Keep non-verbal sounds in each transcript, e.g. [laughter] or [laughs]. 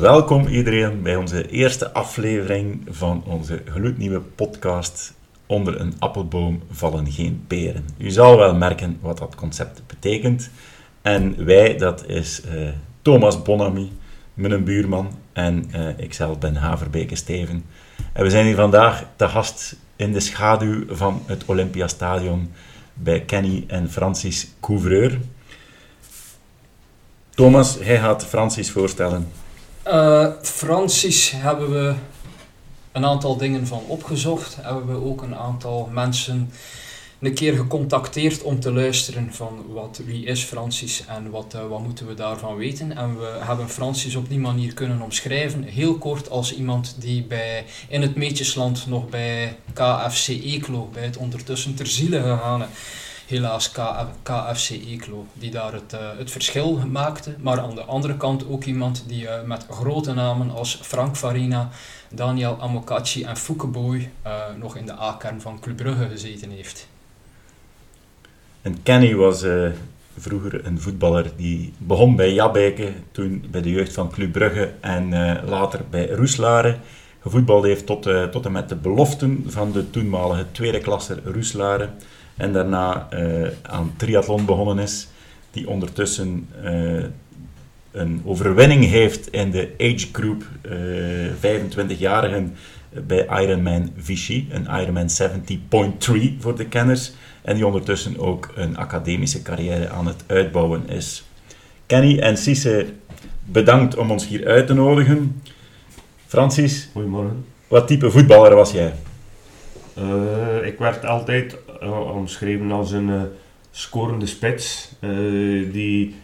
Welkom iedereen bij onze eerste aflevering van onze gloednieuwe podcast Onder een appelboom vallen geen peren. U zal wel merken wat dat concept betekent. En wij, dat is uh, Thomas Bonamy, mijn buurman, en uh, ikzelf ben Haverbeke Steven. En we zijn hier vandaag te gast in de schaduw van het Olympiastadion bij Kenny en Francis Couvreur. Thomas, hij gaat Francis voorstellen. Uh, Francis hebben we een aantal dingen van opgezocht. Hebben we ook een aantal mensen een keer gecontacteerd om te luisteren van wat, wie is Francis en wat, uh, wat moeten we daarvan weten. En we hebben Francis op die manier kunnen omschrijven, heel kort als iemand die bij, in het Meetjesland nog bij KFC Eeklo, bij het ondertussen ter ziele gegaan helaas KFC Eeklo, die daar het, uh, het verschil maakte. Maar aan de andere kant ook iemand die uh, met grote namen als Frank Farina, Daniel Amokachi en Fouke uh, nog in de A-kern van Club Brugge gezeten heeft. En Kenny was vroeger een voetballer die begon bij Jabbeke, toen bij de jeugd van Club Brugge en later bij Roeslaren. Gevoetbald heeft tot, tot en met de beloften van de toenmalige tweede klasse Roeslaren. En daarna uh, aan triathlon begonnen is, die ondertussen uh, een overwinning heeft in de age group uh, 25-jarigen bij Ironman Vichy, een Ironman 70.3 voor de kenners, en die ondertussen ook een academische carrière aan het uitbouwen is. Kenny en Cisse, bedankt om ons hier uit te nodigen. Francis, Goedemorgen. wat type voetballer was jij? Uh, ik werd altijd omschreven als een uh, scorende spits die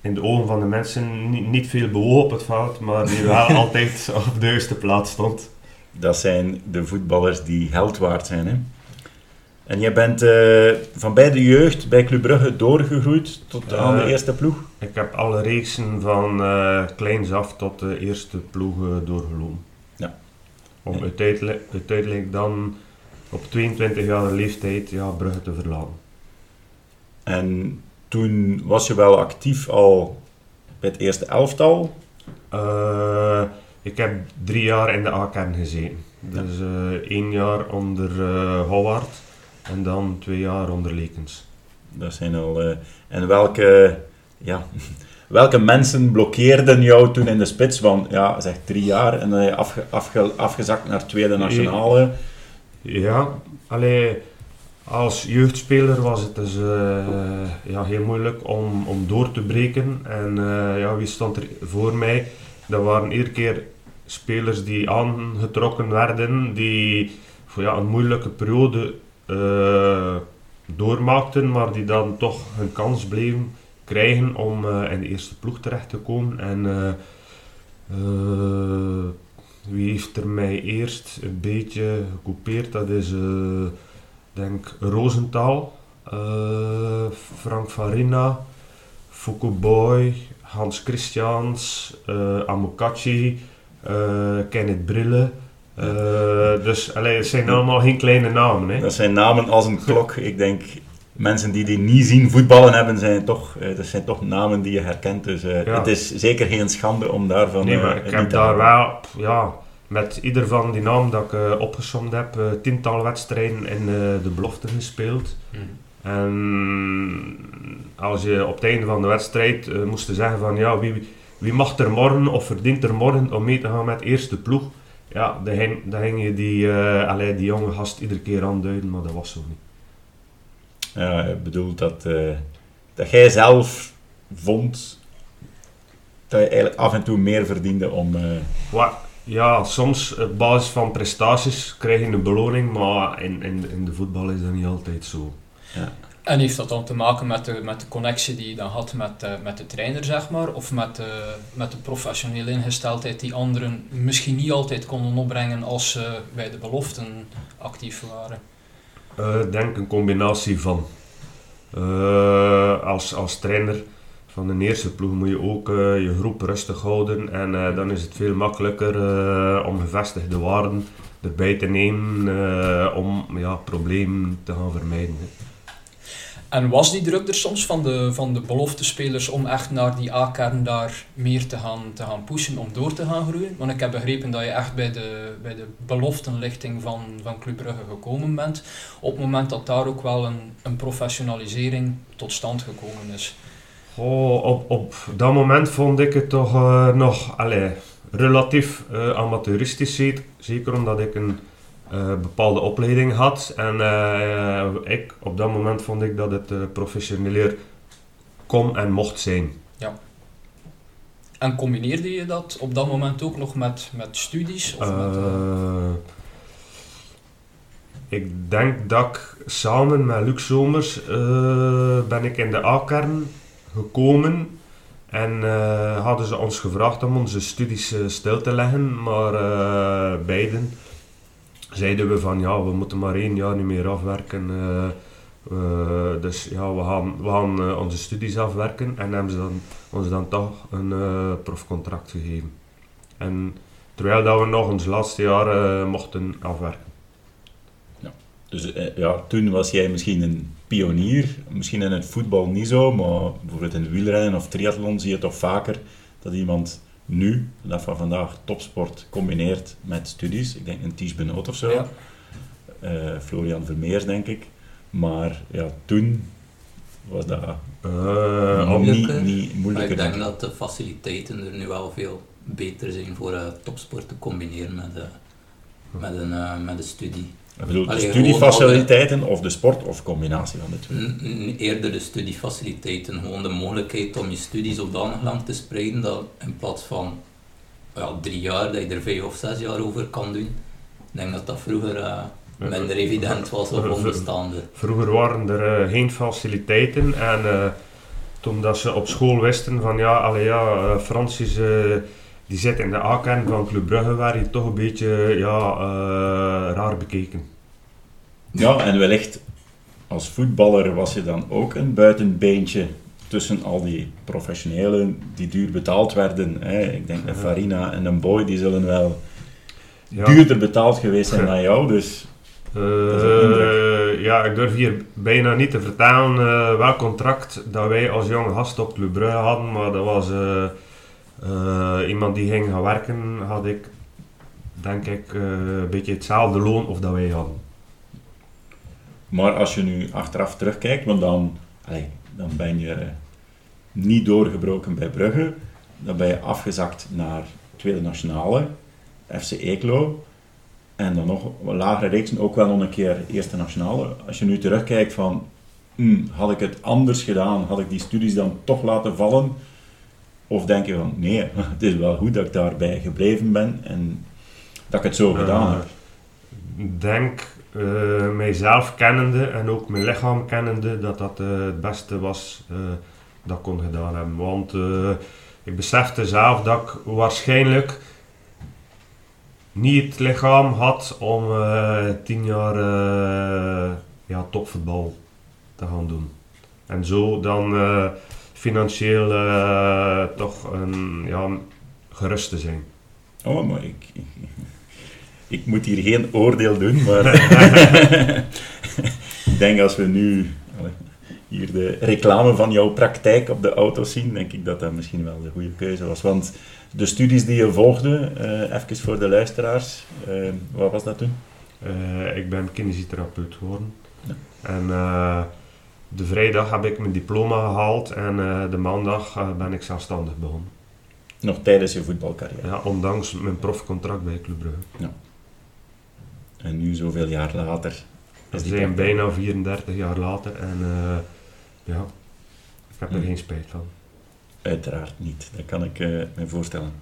in de ogen van de mensen niet, niet veel bewoog op het veld, maar die wel [laughs] altijd op de juiste plaats stond. Dat zijn de voetballers die held waard zijn. Hè? En jij bent van bij de jeugd bij Club Brugge doorgegroeid tot aan de eerste ploeg? Ik heb alle reeksen van kleins af tot de eerste ploeg doorgelopen. Om uiteindelijk, uiteindelijk dan op 22 jaar leeftijd ja, Brugge te verlaten. En toen was je wel actief al bij het eerste elftal? Uh, ik heb drie jaar in de A-kern gezeten. Dus uh, één jaar onder uh, Howard en dan twee jaar onder Lekens. Dat zijn al... en welke... Ja, [laughs] welke mensen blokkeerden jou toen in de spits? Want ja, zeg drie jaar en dan ben je afge, afge, afgezakt naar tweede nationale. Ja, alleen als jeugdspeler was het dus uh, ja, heel moeilijk om, om door te breken. En uh, ja, wie stond er voor mij? Dat waren iedere keer spelers die aangetrokken werden, die voor ja, een moeilijke periode uh, doormaakten, maar die dan toch hun kans bleven krijgen om in de eerste ploeg terecht te komen. En wie heeft er mij eerst een beetje gecoupeerd? Dat is, denk Rosenthal, Frank Farina, Foucault Boy, Hans Christians, Amokachi, Kenneth Brille. Uh, dus allee, het zijn allemaal geen kleine namen. Hè? Dat zijn namen als een klok. Ik denk mensen die die niet zien voetballen hebben, zijn toch, uh, dat zijn toch namen die je herkent. Dus uh, ja. het is zeker geen schande om daarvan Nee, maar ik heb daar wel, ja, met ieder van die namen dat ik uh, opgesomd heb, tientallen wedstrijden in de belofte gespeeld. Mm. En als je op het einde van de wedstrijd moest zeggen van, ja, wie, wie mag er morgen of verdient er morgen om mee te gaan met eerste ploeg? Ja, dan ging, dan ging je die, allee, die jonge gast iedere keer aanduiden, maar dat was zo niet. Ja, ik bedoel dat, uh, dat jij zelf vond dat je eigenlijk af en toe meer verdiende om... Uh... Wat? Ja, soms op basis van prestaties krijg je een beloning, maar in, in, in de voetbal is dat niet altijd zo. Ja. En heeft dat dan te maken met de, met de connectie die je dan had met, uh, met de trainer, zeg maar? Of met, uh, met de professionele ingesteldheid die anderen misschien niet altijd konden opbrengen als ze bij de beloften actief waren? Ik uh, denk een combinatie van. Uh, als, als trainer van de eerste ploeg moet je ook uh, je groep rustig houden en dan is het veel makkelijker om gevestigde waarden erbij te nemen om ja, problemen te gaan vermijden. En was die druk er soms van de, van de beloftespelers om echt naar die A-kern daar meer te gaan, te gaan pushen, om door te gaan groeien? Want ik heb begrepen dat je echt bij de, bij de beloftenlichting van, van Club Brugge gekomen bent, op het moment dat daar ook wel een, een professionalisering tot stand gekomen is. Oh, op, op dat moment vond ik het toch uh, nog allez, relatief uh, amateuristisch, zeker omdat ik een uh, bepaalde opleiding had. En uh, ik, op dat moment vond ik dat het uh, professioneler kon en mocht zijn. Ja. En combineerde je dat op dat moment ook nog met, met studies? Of met, ik denk dat ik samen met Luc Somers ben ik in de A-kern gekomen en hadden ze ons gevraagd om onze studies stil te leggen, maar beiden zeiden we van ja, we moeten maar één jaar niet meer afwerken. Uh, uh, dus ja, we gaan, we gaan uh, onze studies afwerken en hebben ze dan, ons dan toch een profcontract gegeven. En terwijl dat we nog ons laatste jaar mochten afwerken. Ja. Dus ja, toen was jij misschien een pionier, misschien in het voetbal niet zo, maar bijvoorbeeld in wielrennen of triathlon zie je toch vaker dat iemand nu, dat van vandaag, topsport combineert met studies. Ik denk een Ties Benoot of zo. Ja. Uh, Florian Vermeers, denk ik. Maar ja, toen was dat uh, niet, niet moeilijker. Maar ik denk dat de faciliteiten er nu wel veel beter zijn voor uh, topsport te combineren met, met, een, met een studie. Ik bedoel, de studiefaciliteiten of de sport of combinatie van de twee? Eerder de studiefaciliteiten. Gewoon de mogelijkheid om je studies zodanig lang te spreiden dat in plaats van ja, drie jaar, dat je er vijf of zes jaar over kan doen. Ik denk dat dat vroeger uh, minder evident was of onbestaande. Vroeger waren er uh, geen faciliteiten en uh, toen dat ze op school wisten van ja, allee, ja Francis die zit in de A-kern van Club Brugge, waar je toch een beetje ja, uh, raar bekeken. Ja, en wellicht als voetballer was je dan ook een buitenbeentje tussen al die professionelen die duur betaald werden. Hè. Ik denk dat Farina en een Boy die zullen wel ja. duurder betaald geweest zijn dan jou, dus... Uh, ja, ik durf hier bijna niet te vertellen uh, welk contract dat wij als jonge gast op Club Brugge hadden, maar dat was uh, iemand die ging gaan werken, had ik denk ik een beetje hetzelfde loon of dat wij hadden. Maar als je nu achteraf terugkijkt, want dan, dan ben je niet doorgebroken bij Brugge, dan ben je afgezakt naar Tweede Nationale, FC Eeklo, en dan nog lagere reeksen, ook wel nog een keer Eerste Nationale. Als je nu terugkijkt van, hmm, had ik het anders gedaan, had ik die studies dan toch laten vallen, of denk je van, nee, [laughs] het is wel goed dat ik daarbij gebleven ben en dat ik het zo gedaan heb? Ik denk, uh, mijzelf kennende en ook mijn lichaam kennende, dat dat uh, het beste was uh, dat ik kon gedaan hebben. Want ik besefte zelf dat ik waarschijnlijk niet het lichaam had om tien jaar ja, topvoetbal te gaan doen. En zo dan financieel toch een, ja, gerust te zijn. Oh, maar ik, moet hier geen oordeel doen, maar [laughs] ik denk als we nu hier de reclame van jouw praktijk op de auto zien, denk ik dat dat misschien wel de goede keuze was. Want de studies die je volgde, uh, even voor de luisteraars, uh, wat was dat toen? ik ben kinesitherapeut geworden. Ja. En de vrijdag heb ik mijn diploma gehaald en de maandag ben ik zelfstandig begonnen. Nog tijdens je voetbalcarrière? Ja, ondanks mijn profcontract bij Club Brugge. Ja. En nu, zoveel jaar later? We zijn bijna 34 jaar later en uh, ja, ik heb er hm. geen spijt van. Uiteraard niet, dat kan ik me voorstellen.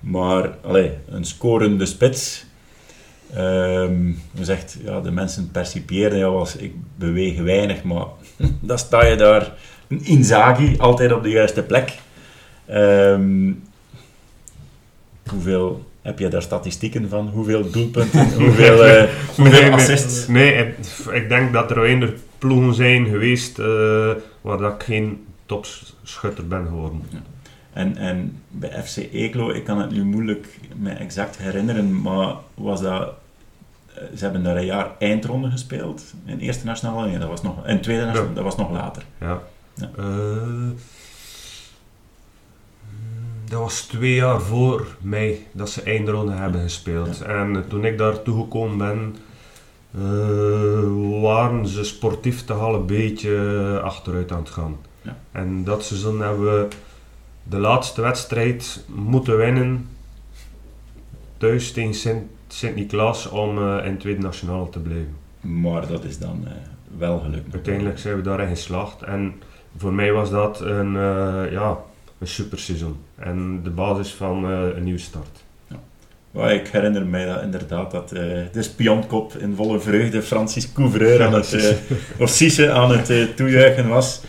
Maar, allee, een scorende spits Um, zegt, ja, de mensen percipiëren jou als ik beweeg weinig, maar [laughs] dan sta je daar, een Inzaghi, altijd op de juiste plek. Um, hoeveel heb je daar statistieken van? Hoeveel doelpunten? [laughs] hoeveel, uh, hoeveel nee, assists? Nee, nee, ik denk dat er weinig ploegen zijn geweest uh, waar dat ik geen topschutter ben geworden. Ja. En, en bij FC Eeklo, ik kan het nu moeilijk me exact herinneren, maar was dat eh, ze hebben daar een jaar eindronde gespeeld in eerste nationale. Nee, dat was nog, in tweede nationale, Ja. dat was nog later. Ja. Ja. Eh, dat was twee jaar voor mij dat ze eindronde hebben gespeeld. En toen ik daar toegekomen ben, eh, waren ze sportief toch al een beetje achteruit aan het gaan. Ja. En dat seizoen hebben we de laatste wedstrijd moeten winnen thuis tegen Sint- Sint-Niklaas om eh, in tweede nationale te blijven. Maar dat is dan eh, wel gelukt. Uiteindelijk zijn we daarin geslaagd. En voor mij was dat een, ja, een super seizoen. En de basis van eh, een nieuwe start. Maar ik herinner mij dat inderdaad dat eh, de spionkop in volle vreugde Francis Couvreur aan het, eh, of Cisse aan het eh, toejuichen was.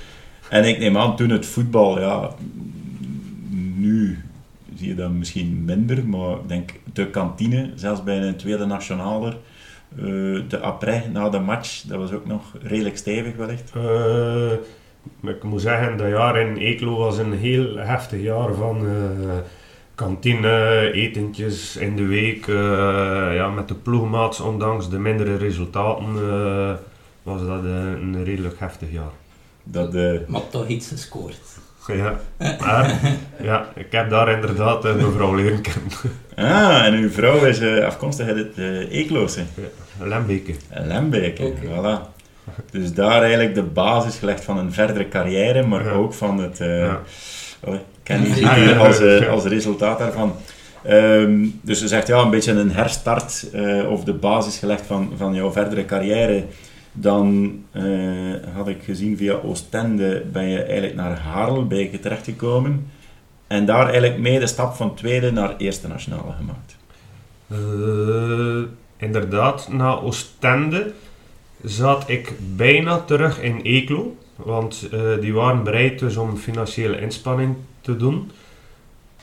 En ik neem aan, toen het voetbal, ja, nu zie je dat misschien minder, maar ik denk de kantine, zelfs bij een tweede nationaler, de après na de match, dat was ook nog redelijk stevig wellicht. Ik moet zeggen, dat jaar in Eeklo was een heel heftig jaar van eh, kantine, etentjes in de week. eh, ja, met de ploegmaats, ondanks de mindere resultaten, eh, was dat een redelijk heftig jaar. Dat, eh, Maar toch iets gescoord. Ja, maar, ja ik heb daar inderdaad eh, mevrouw leren kennen. ah, en uw vrouw is afkomstig uit het Eekloze. Lembeke. Lembeke, Oké. voilà. [laughs] Dus daar eigenlijk de basis gelegd van een verdere carrière, maar Ja. ook van het... eh Ja. Kenny Ja, als, eh, als resultaat daarvan. Ehm, dus je zegt ja, een beetje een herstart eh, of de basis gelegd van, van jouw verdere carrière. Dan had ik gezien via Oostende ben je eigenlijk naar Harelbeke terechtgekomen. En daar eigenlijk mee de stap van tweede naar eerste nationale gemaakt. Inderdaad, na Oostende zat ik bijna terug in Eeklo. Want eh, die waren bereid dus om financiële inspanning te doen.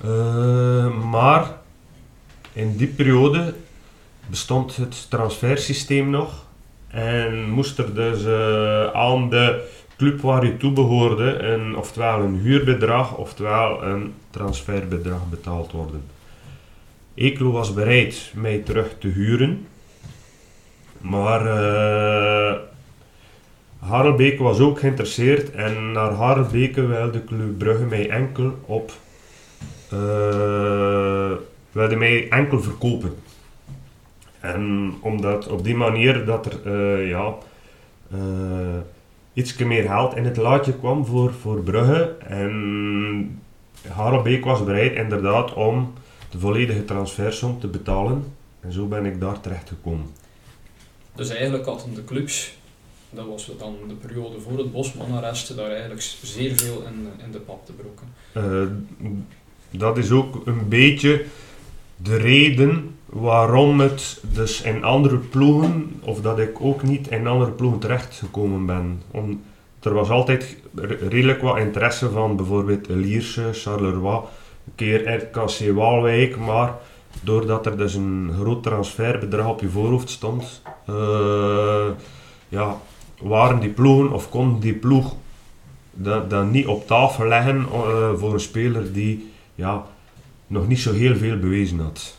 Eh, maar in die periode bestond het transfersysteem nog. En moest er dus eh, aan de club waar je toe behoorde een, oftewel een huurbedrag oftewel een transferbedrag betaald worden. Eeklo was bereid mij terug te huren. Maar Harelbeke was ook geïnteresseerd en naar Harelbeke wilde Club Brugge mij enkel op wilde mij enkel verkopen. En omdat op die manier dat er eh, ja, eh iets meer geld in het laadje kwam voor, voor Brugge en Harelbeek was bereid inderdaad om de volledige transfersom te betalen. En zo ben ik daar terecht gekomen. Dus eigenlijk hadden de clubs, dat was dan de periode voor het Bosman-arrest, daar eigenlijk zeer veel in, in de pap te brokken. Eh, dat is ook een beetje de reden waarom het dus in andere ploegen, of dat ik ook niet in andere ploegen terecht gekomen ben. Om, er was altijd re- redelijk wat interesse van bijvoorbeeld Lierse, Charleroi, een keer RKC Waalwijk, maar doordat er dus een groot transferbedrag op je voorhoofd stond, eh, ja, waren die ploegen of kon die ploeg dat, niet op tafel leggen eh, voor een speler die ja, nog niet zo heel veel bewezen had.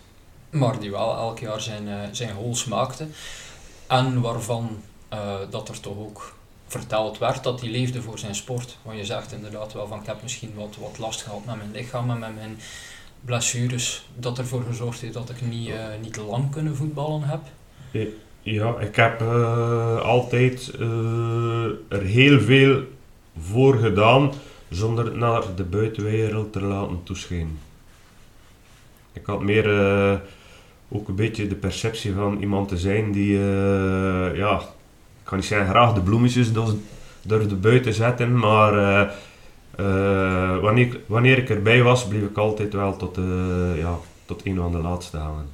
Maar die wel elk jaar zijn, eh, zijn goals maakte. En waarvan dat er toch ook verteld werd dat hij leefde voor zijn sport. Want je zegt inderdaad wel van ik heb misschien wat, wat last gehad met mijn lichaam en met mijn blessures. Dat ervoor gezorgd heeft dat ik niet, eh, niet lang kunnen voetballen heb. Ja, ik heb eh, altijd eh, er heel veel voor gedaan zonder het naar de buitenwereld te laten toeschijnen. Ik had meer ook een beetje de perceptie van iemand te zijn die, ja, ik kan niet zeggen graag de bloemetjes door, door de buiten zetten, maar eh, wanneer, ik- wanneer ik erbij was, bleef ik altijd wel tot, eh, ja, tot een van de laatste hangen.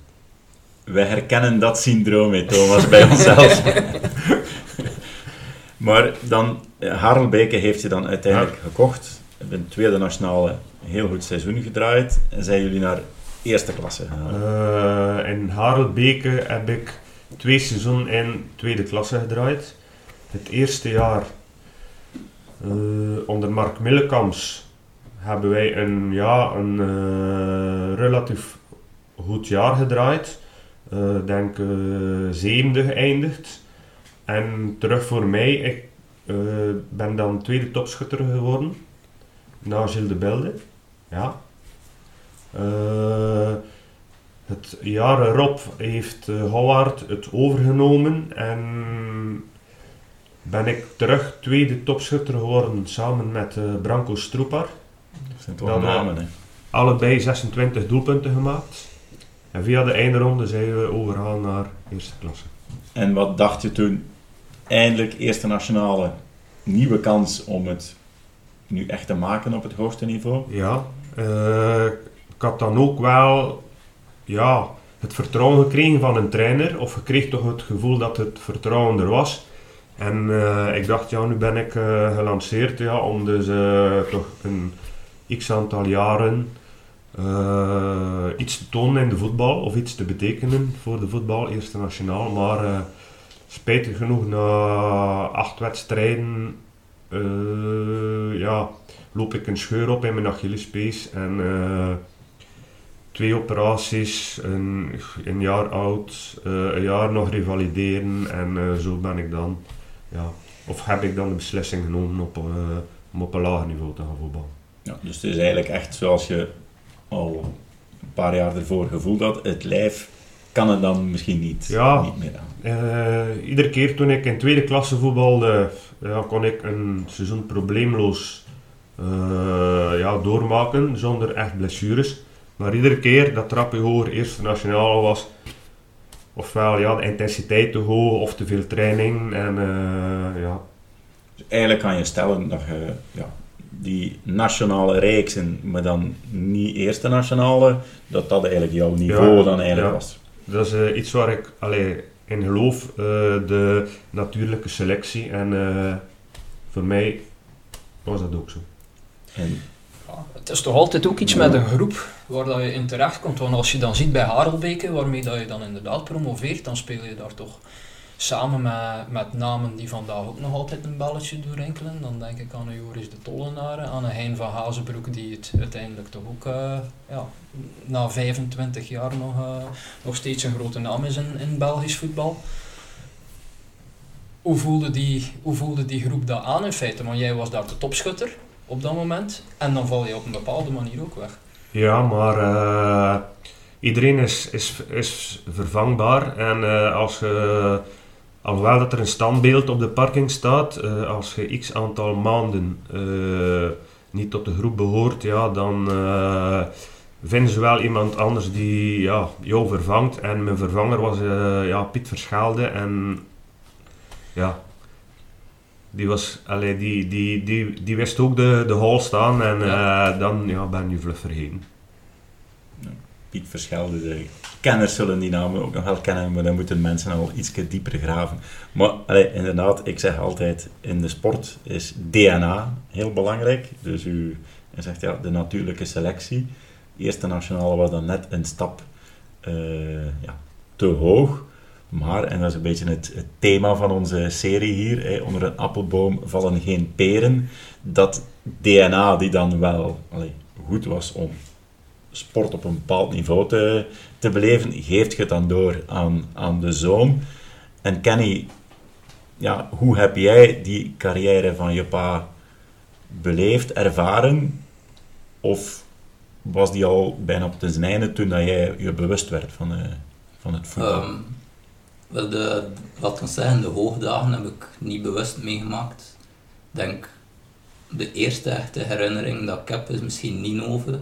Wij herkennen dat syndroom, hè, Thomas, bij onszelf. [laughs] maar dan, eh, Harelbeke heeft je dan uiteindelijk gekocht. Hebben een tweede nationale heel goed seizoen gedraaid. En zijn jullie naar eerste klasse gegaan. Eh, in Harelbeke heb ik twee seizoenen in tweede klasse gedraaid. Het eerste jaar onder Mark Millekams hebben wij een, ja, een eh, relatief goed jaar gedraaid. eh denk eh, zevende geëindigd. En terug voor mij, ik eh, ben dan tweede topschutter geworden. Na Gilles de Belde. Ja. Eh, het jaar erop heeft eh, Howard het overgenomen en ben ik terug tweede topschutter geworden samen met eh, Branko Stroepar. Dat zijn toch namen, hè. Allebei 26 doelpunten gemaakt. En via de eindronde zijn we overgegaan naar eerste klasse. En wat dacht je toen? Eindelijk eerste nationale, nieuwe kans om het nu echt te maken op het hoogste niveau. Ja, eh, ik had dan ook wel ja, het vertrouwen gekregen van een trainer. Of ik kreeg toch het gevoel dat het vertrouwen er was. En eh, ik dacht, ja, nu ben ik eh, gelanceerd ja, om dus eh, toch een x aantal jaren iets te tonen in de voetbal. Of iets te betekenen voor de voetbal, eerste nationaal. Maar spijtig genoeg, na acht wedstrijden, ja, loop ik een scheur op in mijn Achillespees en twee operaties, een, een jaar oud, een jaar nog revalideren en zo ben ik dan, ja, of heb ik dan de beslissing genomen op, eh, om op een lager niveau te gaan voetballen. Ja, dus het is eigenlijk echt zoals je al een paar jaar ervoor gevoeld had. Het lijf kan het dan misschien niet, Ja. niet meer aan. Eh, iedere keer toen ik in tweede klasse voetbalde, ja, kon ik een seizoen probleemloos eh, ja, doormaken zonder echt blessures. Maar iedere keer dat trapje hoger eerste nationale was, ofwel ja, de intensiteit te hoog of te veel training. En, eh, ja. Dus eigenlijk kan je stellen dat je ja, die nationale reeksen, maar dan niet eerste nationale, dat dat eigenlijk jouw niveau Ja, dan eigenlijk ja. was. Dat is eh, iets waar ik allee, in geloof, eh, de natuurlijke selectie. En voor mij was dat ook zo. En het is toch altijd ook iets met een groep waar dat je in terecht komt. Want als je dan ziet bij Harelbeke, waarmee dat je dan inderdaad promoveert, dan speel je daar toch samen met, met namen die vandaag ook nog altijd een belletje doorrinkelen. Dan denk ik aan een Joris de Tollenaren, aan een Hein van Hazenbroek, die het uiteindelijk toch ook eh, ja, na 25 jaar nog, eh, nog steeds een grote naam is in, in Belgisch voetbal. Hoe voelde, die, hoe voelde die groep dat aan in feite? Want jij was daar de topschutter op dat moment. En dan val je op een bepaalde manier ook weg. Ja, maar eh, iedereen is, is, is vervangbaar. En eh, als je, alhoewel dat er een standbeeld op de parking staat, eh, als je x aantal maanden niet tot de groep behoort, ja, dan vinden ze wel iemand anders die ja, jou vervangt. En mijn vervanger was ja, Piet Verschaalde. En ja, die, was, allee, die, die, die, die wist ook de, de hal staan. En eh, dan ja, ben je vlug vergeten. Piet Verschelde, de kenners zullen die namen ook nog wel kennen, maar dan moeten mensen al iets dieper graven. Maar allee, inderdaad, ik zeg altijd, in de sport is DNA heel belangrijk. Dus u u zegt ja, de natuurlijke selectie. Eerste nationale was dan net een stap eh, ja, te hoog. Maar, en dat is een beetje het, thema van onze serie hier, hè, onder een appelboom vallen geen peren. Dat DNA die dan wel allee, goed was om sport op een bepaald niveau te, te beleven, geeft je dan door aan, aan de zoon. En Kenny, ja, hoe heb jij die carrière van je pa beleefd, ervaren? Of was die al bijna op zijn einde toen dat jij je bewust werd van, eh, van het voetbal? Ehm, wel de, wat kan zeggen, de hoogdagen heb ik niet bewust meegemaakt. Ik denk, de eerste echte herinnering dat ik heb is misschien Ninove.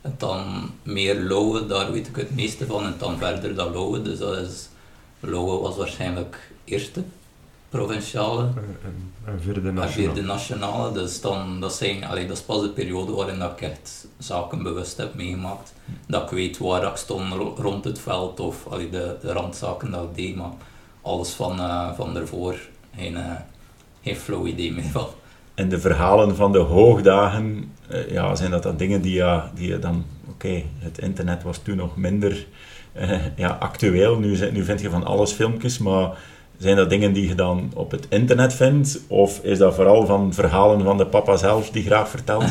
En dan meer Lowe, daar weet ik het meeste van. En dan verder dan Lowe. Dus dat is, Lowe was waarschijnlijk eerste provinciale. En, en, en vierde En nationaal. vierde nationale, dus dan, dat, zijn, allee, dat is pas de periode waarin dat ik echt zaken bewust heb meegemaakt. Dat ik weet waar ik stond ro- rond het veld of allee, de, de randzaken dat ik deed, maar alles van, eh, van daarvoor geen, eh, geen flow idee meer van. En de verhalen van de hoogdagen, eh, ja, zijn dat dan dingen die, ja, die je dan... Oké, het internet was toen nog minder eh, ja, actueel. Nu, zijn- nu vind je van alles filmpjes, maar zijn dat dingen die je dan op het internet vindt? Of is dat vooral van verhalen van de papa zelf die graag vertelt? [laughs]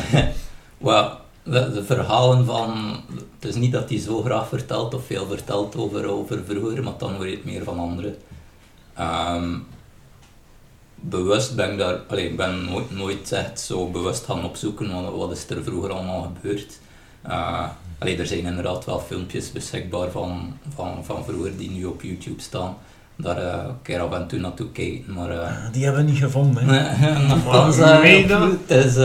Maar de, de verhalen van... Het is niet dat hij zo graag vertelt of veel vertelt over, over vroeger, maar dan hoor je het meer van anderen. Ehm, bewust ben ik daar... Allee, ik ben nooit, nooit echt zo bewust gaan opzoeken wat, wat is er vroeger allemaal gebeurd. Uh, er zijn inderdaad wel filmpjes beschikbaar van, van, van vroeger die nu op YouTube staan daar uh, een keer af en toe naartoe kijken. Maar, uh, die hebben we niet gevonden. Hè? Nogthans, uh, het is...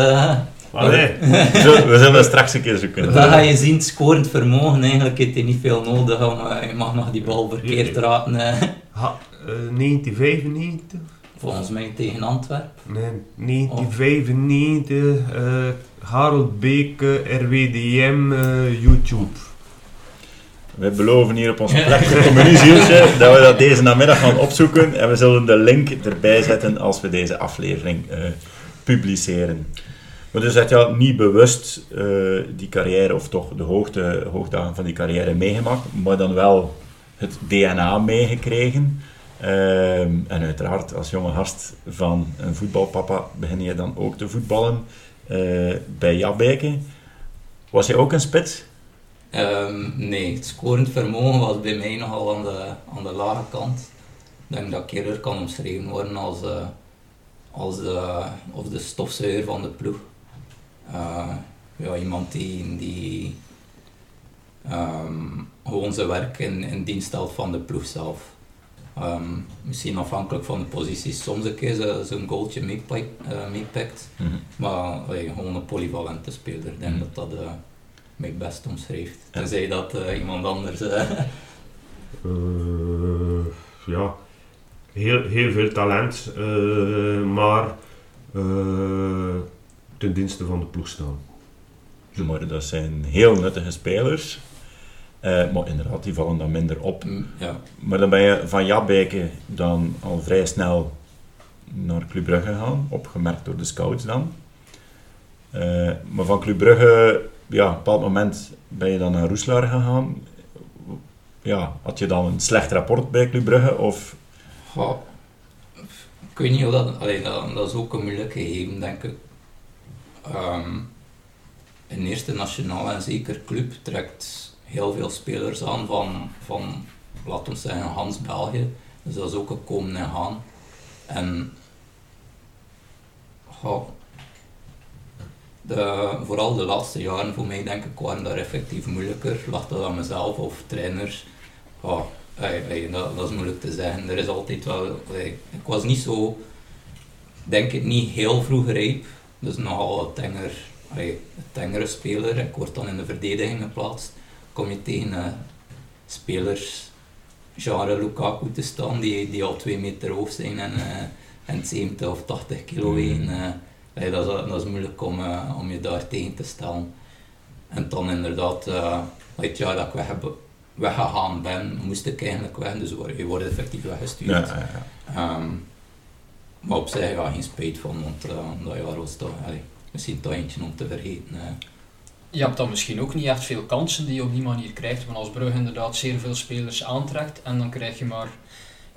Allee. we, we zullen straks een keer zoeken. [laughs] Dan ga je zien, scorend vermogen, eigenlijk heeft hij niet veel nodig, maar je mag nog die bal verkeerd raten. Ha, 1995? Volgens mij tegen Antwerpen. Nee, 1995, uh, Harold Beke, RWDM, YouTube. Wij beloven hier op ons plechtige communiezieltje [laughs] dat we dat deze namiddag gaan opzoeken en we zullen de link erbij zetten als we deze aflevering uh, publiceren. Maar dus heb je niet bewust uh, die carrière, of toch de hoogte, hoogdagen van die carrière meegemaakt, maar dan wel het DNA meegekregen. Uh, en uiteraard, als jonge gast van een voetbalpapa, begin je dan ook te voetballen uh, bij Jabbeke. Was je ook een spits? Um, nee, het scorend vermogen was bij mij nogal aan de, aan de lage kant. Ik denk dat ik eerder kan omschreven worden als, uh, als de, of de stofzuiger van de ploeg. Uh, ja, iemand die, die um, gewoon zijn werk in, in dienst stelt van de ploeg zelf. Um, misschien afhankelijk van de positie, soms een keer zo'n zo goaltje meepakt, uh, mm -hmm. maar gewoon een polyvalente speler. Ik denk mm -hmm. dat dat mij best omschrijft. Tenzij dat uh, iemand anders. Uh, ja, heel, heel veel talent, uh, maar ten dienste van de ploeg staan. Maar dat zijn heel nuttige spelers. maar inderdaad, die vallen dan minder op. Mm, ja. Maar dan ben je van Jabbeke dan al vrij snel naar Club Brugge gegaan, opgemerkt door de scouts dan. maar van Club Brugge ja, op een bepaald moment ben je dan naar Roeslaar gegaan. Ja, had je dan een slecht rapport bij Club Brugge? Of? Ja, ik weet niet hoe dat... Allee, dat, is ook een moeilijk gegeven, denk ik. Um, een eerste nationale en zeker club trekt heel veel spelers aan van, van laten we zeggen, Hans België. Dus dat is ook een komen en gaan. En ja, de, vooral de laatste jaren voor mij denk ik waren daar effectief moeilijker. Lag dat aan mezelf of trainers? Oh, ey, ey, dat, dat, is moeilijk te zeggen. Er is altijd wel... Ey, ik was niet zo... Denk ik niet heel vroeg rijp. Dus nogal een tenger, tengere speler. Ik word dan in de verdediging geplaatst. Kom je tegen uh, spelers genre Lukaku te staan die, die al 2 meter hoog zijn en, uh, en 70 of 80 kilo wegen. Uh, Hey, dat, is, dat is moeilijk om, uh, om je daar tegen te stellen. En dan inderdaad, uh, het jaar dat ik weg heb, weggegaan ben, moest ik eigenlijk weg, dus je wordt effectief weggestuurd. Ja, ja, ja. Um, maar op zich ja, geen spijt van, want uh, dat jaar was toch hey, misschien toch eentje om te vergeten. Je hebt dan misschien ook niet echt veel kansen die je op die manier krijgt, want als Brugge inderdaad zeer veel spelers aantrekt en dan krijg je maar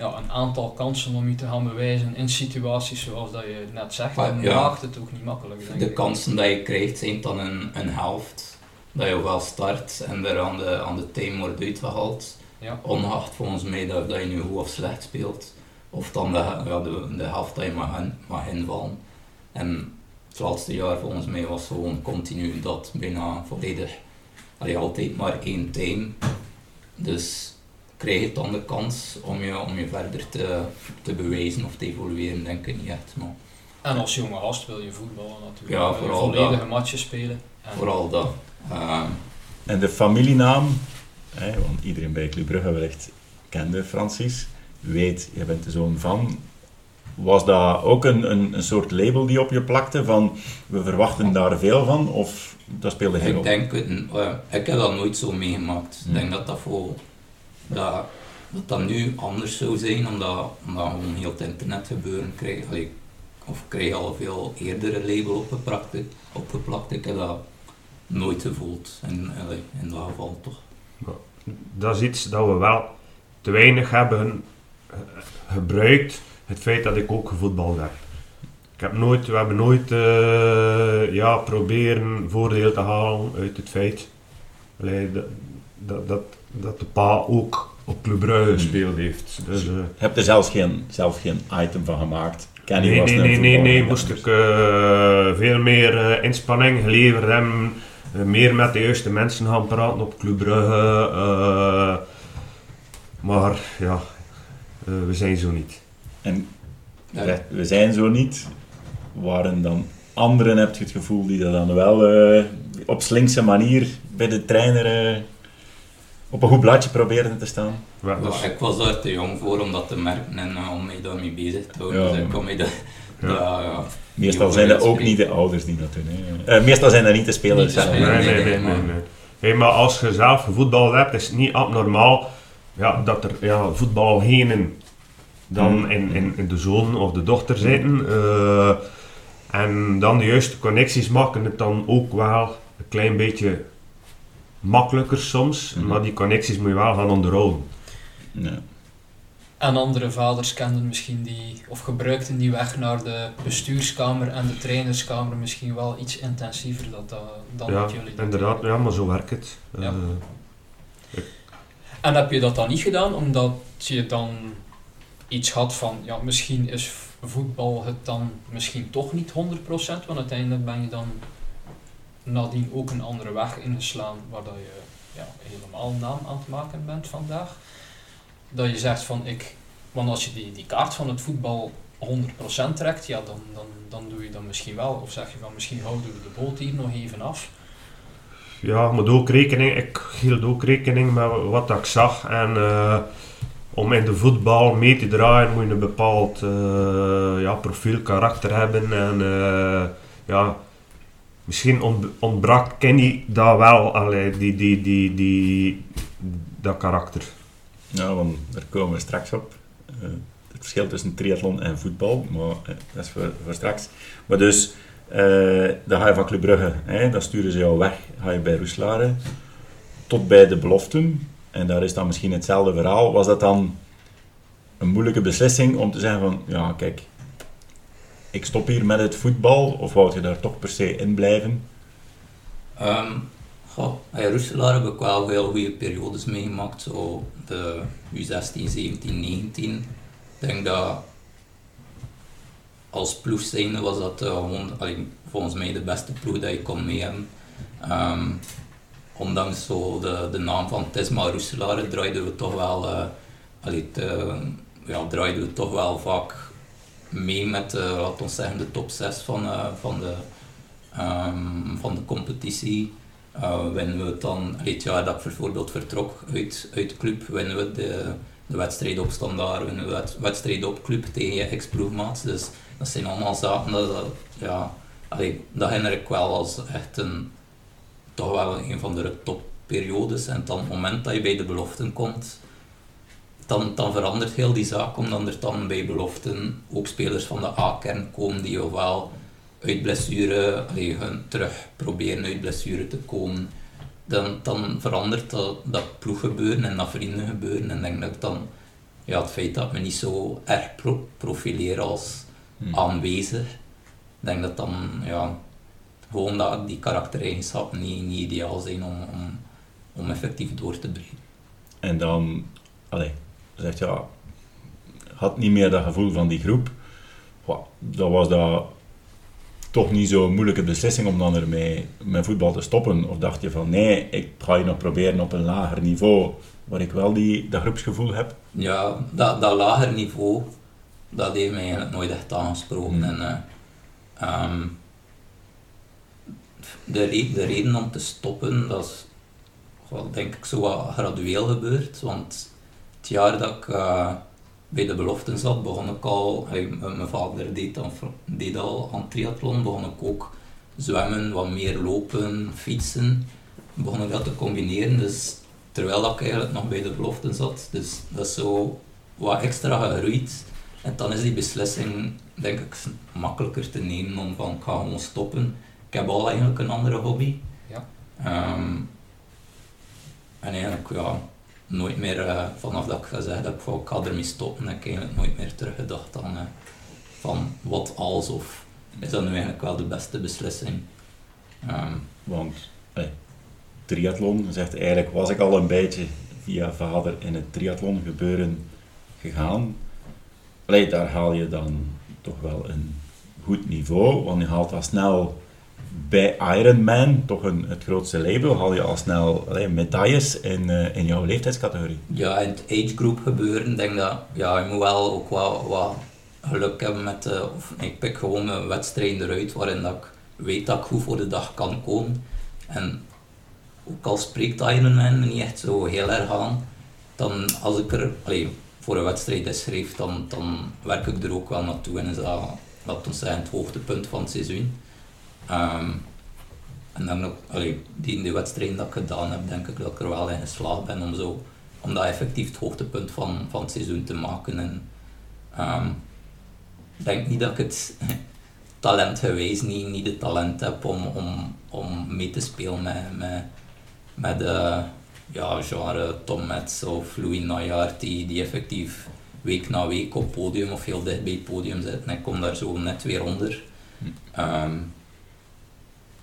ja, een aantal kansen om je te gaan bewijzen in situaties zoals dat je net zegt. Maar, dan ja, maakt het ook niet makkelijk. Denk de ik. kansen dat je krijgt zijn dan een, een helft. Dat je wel start en er aan de, aan de time wordt uitgehaald. Ja. Ongeacht volgens mij dat, dat je nu goed of slecht speelt. Of dan de, ja, de, de helft dat je mag, in, mag invallen. En het laatste jaar volgens mij was gewoon continu dat bijna volledig. Allee, altijd maar één time. Dus krijg je dan de kans om je, om je verder te, te bewijzen of te evolueren, denk ik niet echt. Maar. En als jonge gast wil je voetballen natuurlijk. Ja, vooral volledige dat. matches spelen. En vooral dat. Uh, en de familienaam, hè, want iedereen bij Club Brugge wellicht kende Francis, weet, je bent de zoon van. Was dat ook een, een, een soort label die op je plakte van we verwachten daar veel van? Of dat speelde geen Ik denk, uh, ik heb dat nooit zo meegemaakt. Hmm. Ik denk dat dat voor dat, dat nu anders zou zijn, omdat, omdat gewoon heel het internet gebeuren of krijg al veel eerder een label opgeplakt, opgeplakt. Ik heb dat nooit gevoeld, in, allee, in dat geval toch. Dat is iets dat we wel te weinig hebben gebruikt, het feit dat ik ook gevoetbald heb. ik heb nooit, we hebben nooit uh, ja, proberen voordeel te halen uit het feit allee, dat, dat, dat de pa ook op Club Brugge hmm. gespeeld heeft. Dus, uh, je hebt er zelfs geen, zelf geen item van gemaakt? Kenny nee, was nee, nee, nee, nee, moest ik uh, veel meer inspanning geleverd hebben, meer met de juiste mensen gaan praten op Club Brugge. maar ja, we zijn zo niet. En we zijn zo niet. Waren dan anderen, heb je het gevoel, die dat dan wel uh, op slinkse manier bij de trainer uh, op een goed blaadje proberen te staan? Ja, ik was daar te jong voor om dat te merken en uh, om mij daarmee bezig te houden. Ja, dus ik kon mij dat, ja. Meestal zijn dat ook niet de ouders die dat doen. Hè. meestal zijn dat niet de spelers. Nee, nee, nee. nee, nee, Hey, maar als je zelf voetbal hebt, is het niet abnormaal ja, dat er ja, voetbalgenen dan hmm. in, in, in, de zoon of de dochter zitten. Uh, en dan de juiste connecties maken het dan ook wel een klein beetje makkelijker soms, hmm. maar die connecties moet je wel gaan onderhouden. Ja. En andere vaders kenden misschien die, of gebruikten die weg naar de bestuurskamer en de trainerskamer misschien wel iets intensiever dat, dan ja, jullie dat inderdaad, ja, maar zo werkt het. Ja. Uh, en heb je dat dan niet gedaan omdat je dan iets had van, ja, misschien is voetbal het dan misschien toch niet 100%, want uiteindelijk ben je dan nadien ook een andere weg ingeslaan waar dat je ja, helemaal naam aan het maken bent vandaag. Dat je zegt van ik, want als je die, die kaart van het voetbal 100% trekt, ja, dan, dan, dan doe je dat misschien wel. Of zeg je van misschien houden we de boot hier nog even af. Ja, maar ook rekening, ik hield ook rekening met wat ik zag en uh, om in de voetbal mee te draaien moet je een bepaald uh, ja, profiel, karakter hebben. En uh, ja, misschien ontbrak Kenny dat wel, allee, die, die, die, die, dat karakter. Ja, want daar komen we straks op. Uh, het verschil tussen triathlon en voetbal, maar dat is voor, voor straks. Maar dus, dan ga je van Club Brugge, hè, dan sturen ze jou weg, ga je bij Roeslaren, tot bij de beloften en daar is dan misschien hetzelfde verhaal. Was dat dan een moeilijke beslissing om te zeggen van, ja kijk, ik stop hier met het voetbal, of wou je daar toch per se in blijven? Um, goh, bij Roeselaar heb ik wel heel goede periodes meegemaakt, zo de U16, 17, 19. Ik denk dat als ploeg zijnde was dat gewoon, volgens mij de beste ploeg dat je kon mee hebben. Um, ondanks zo de, de naam van Tesma Roeselare draaiden we toch wel, uh, ja, draaiden we toch wel vaak mee met, uh, laten we zeggen, de top 6 van, uh, van, de, um, van de competitie. Uh, winnen we dan, het jaar dat ik bijvoorbeeld vertrok uit, uit de club, winnen we de, de wedstrijd op standaard, winnen we de wedstrijd op club tegen je ex-ploegmaats. Dus dat zijn allemaal zaken dat, ja, allee, dat herinner ik wel als echt een toch wel een van de topperiodes. En dan het moment dat je bij de beloften komt, dan, dan verandert heel die zaak, omdat er dan bij beloften ook spelers van de A-kern komen die ofwel uit blessure, allee, hun terug proberen uit blessure te komen. Dan, dan verandert dat, dat ploeggebeuren en dat vriendengebeuren. En denk dat dan ja, het feit dat me niet zo erg pro profileer als hmm. aanwezig, denk dat dan ja, gewoon dat die karaktereigenschappen niet, niet ideaal zijn om, om, om effectief door te breken. En dan, allee, zegt ja, had niet meer dat gevoel van die groep. Dat was dat toch niet zo'n moeilijke beslissing om dan ermee met voetbal te stoppen? Of dacht je van nee, ik ga je nog proberen op een lager niveau, waar ik wel die, dat groepsgevoel heb? Ja, dat, dat lager niveau, dat heeft mij eigenlijk nooit echt aangesproken. Hmm. En, uh, de, de reden om te stoppen, dat is wel, denk ik zo wat gradueel gebeurd. Want jaar dat ik uh, bij de beloften zat, begon ik al, hey, mijn vader deed, dan, deed al aan triathlon, begon ik ook zwemmen, wat meer lopen, fietsen. Begon ik dat te combineren, dus terwijl dat ik eigenlijk nog bij de beloften zat. Dus dat is zo wat extra gegroeid. En dan is die beslissing, denk ik, makkelijker te nemen om van ik ga gewoon stoppen ik heb al eigenlijk een andere hobby. Ja. Um, en eigenlijk, ja, nooit meer, uh, vanaf dat ik gezegd heb, ik ga ermee stoppen, heb ik eigenlijk nooit meer teruggedacht aan uh, van wat als of is dat nu eigenlijk wel de beste beslissing. Ehm, Want eh, triathlon, zegt eigenlijk, was ik al een beetje via vader in het triathlon gebeuren gegaan. Allee, daar haal je dan toch wel een goed niveau, want je haalt al snel bij Ironman, toch een, het grootste label, haal je al snel medailles in, eh, in jouw leeftijdscategorie. ja, in het age group gebeuren, denk dat ja, je moet wel ook wat, wat geluk hebben met, eh, of ik pik gewoon mijn wedstrijden eruit waarin dat ik weet dat ik goed voor de dag kan komen. En ook al spreekt Ironman me niet echt zo heel erg aan, dan als ik er voor een wedstrijd is schreef, dan, dan werk ik er ook wel naartoe en is dat, laten we zeggen, het hoogtepunt van het seizoen. Ehm, en dan ook, allee, die, die wedstrijden dat ik gedaan heb, denk ik dat ik er wel in geslaagd ben om, zo, om dat effectief het hoogtepunt van, van het seizoen te maken. En, ehm, ik denk niet dat ik het [laughs] talentgewijs niet, niet het talent heb om, om, om mee te spelen met, met, met ja, genre Tom Metz of Louis Najaert, die, die effectief week na week op podium of heel dicht bij het podium zitten. En ik kom daar zo net weer onder. Ehm,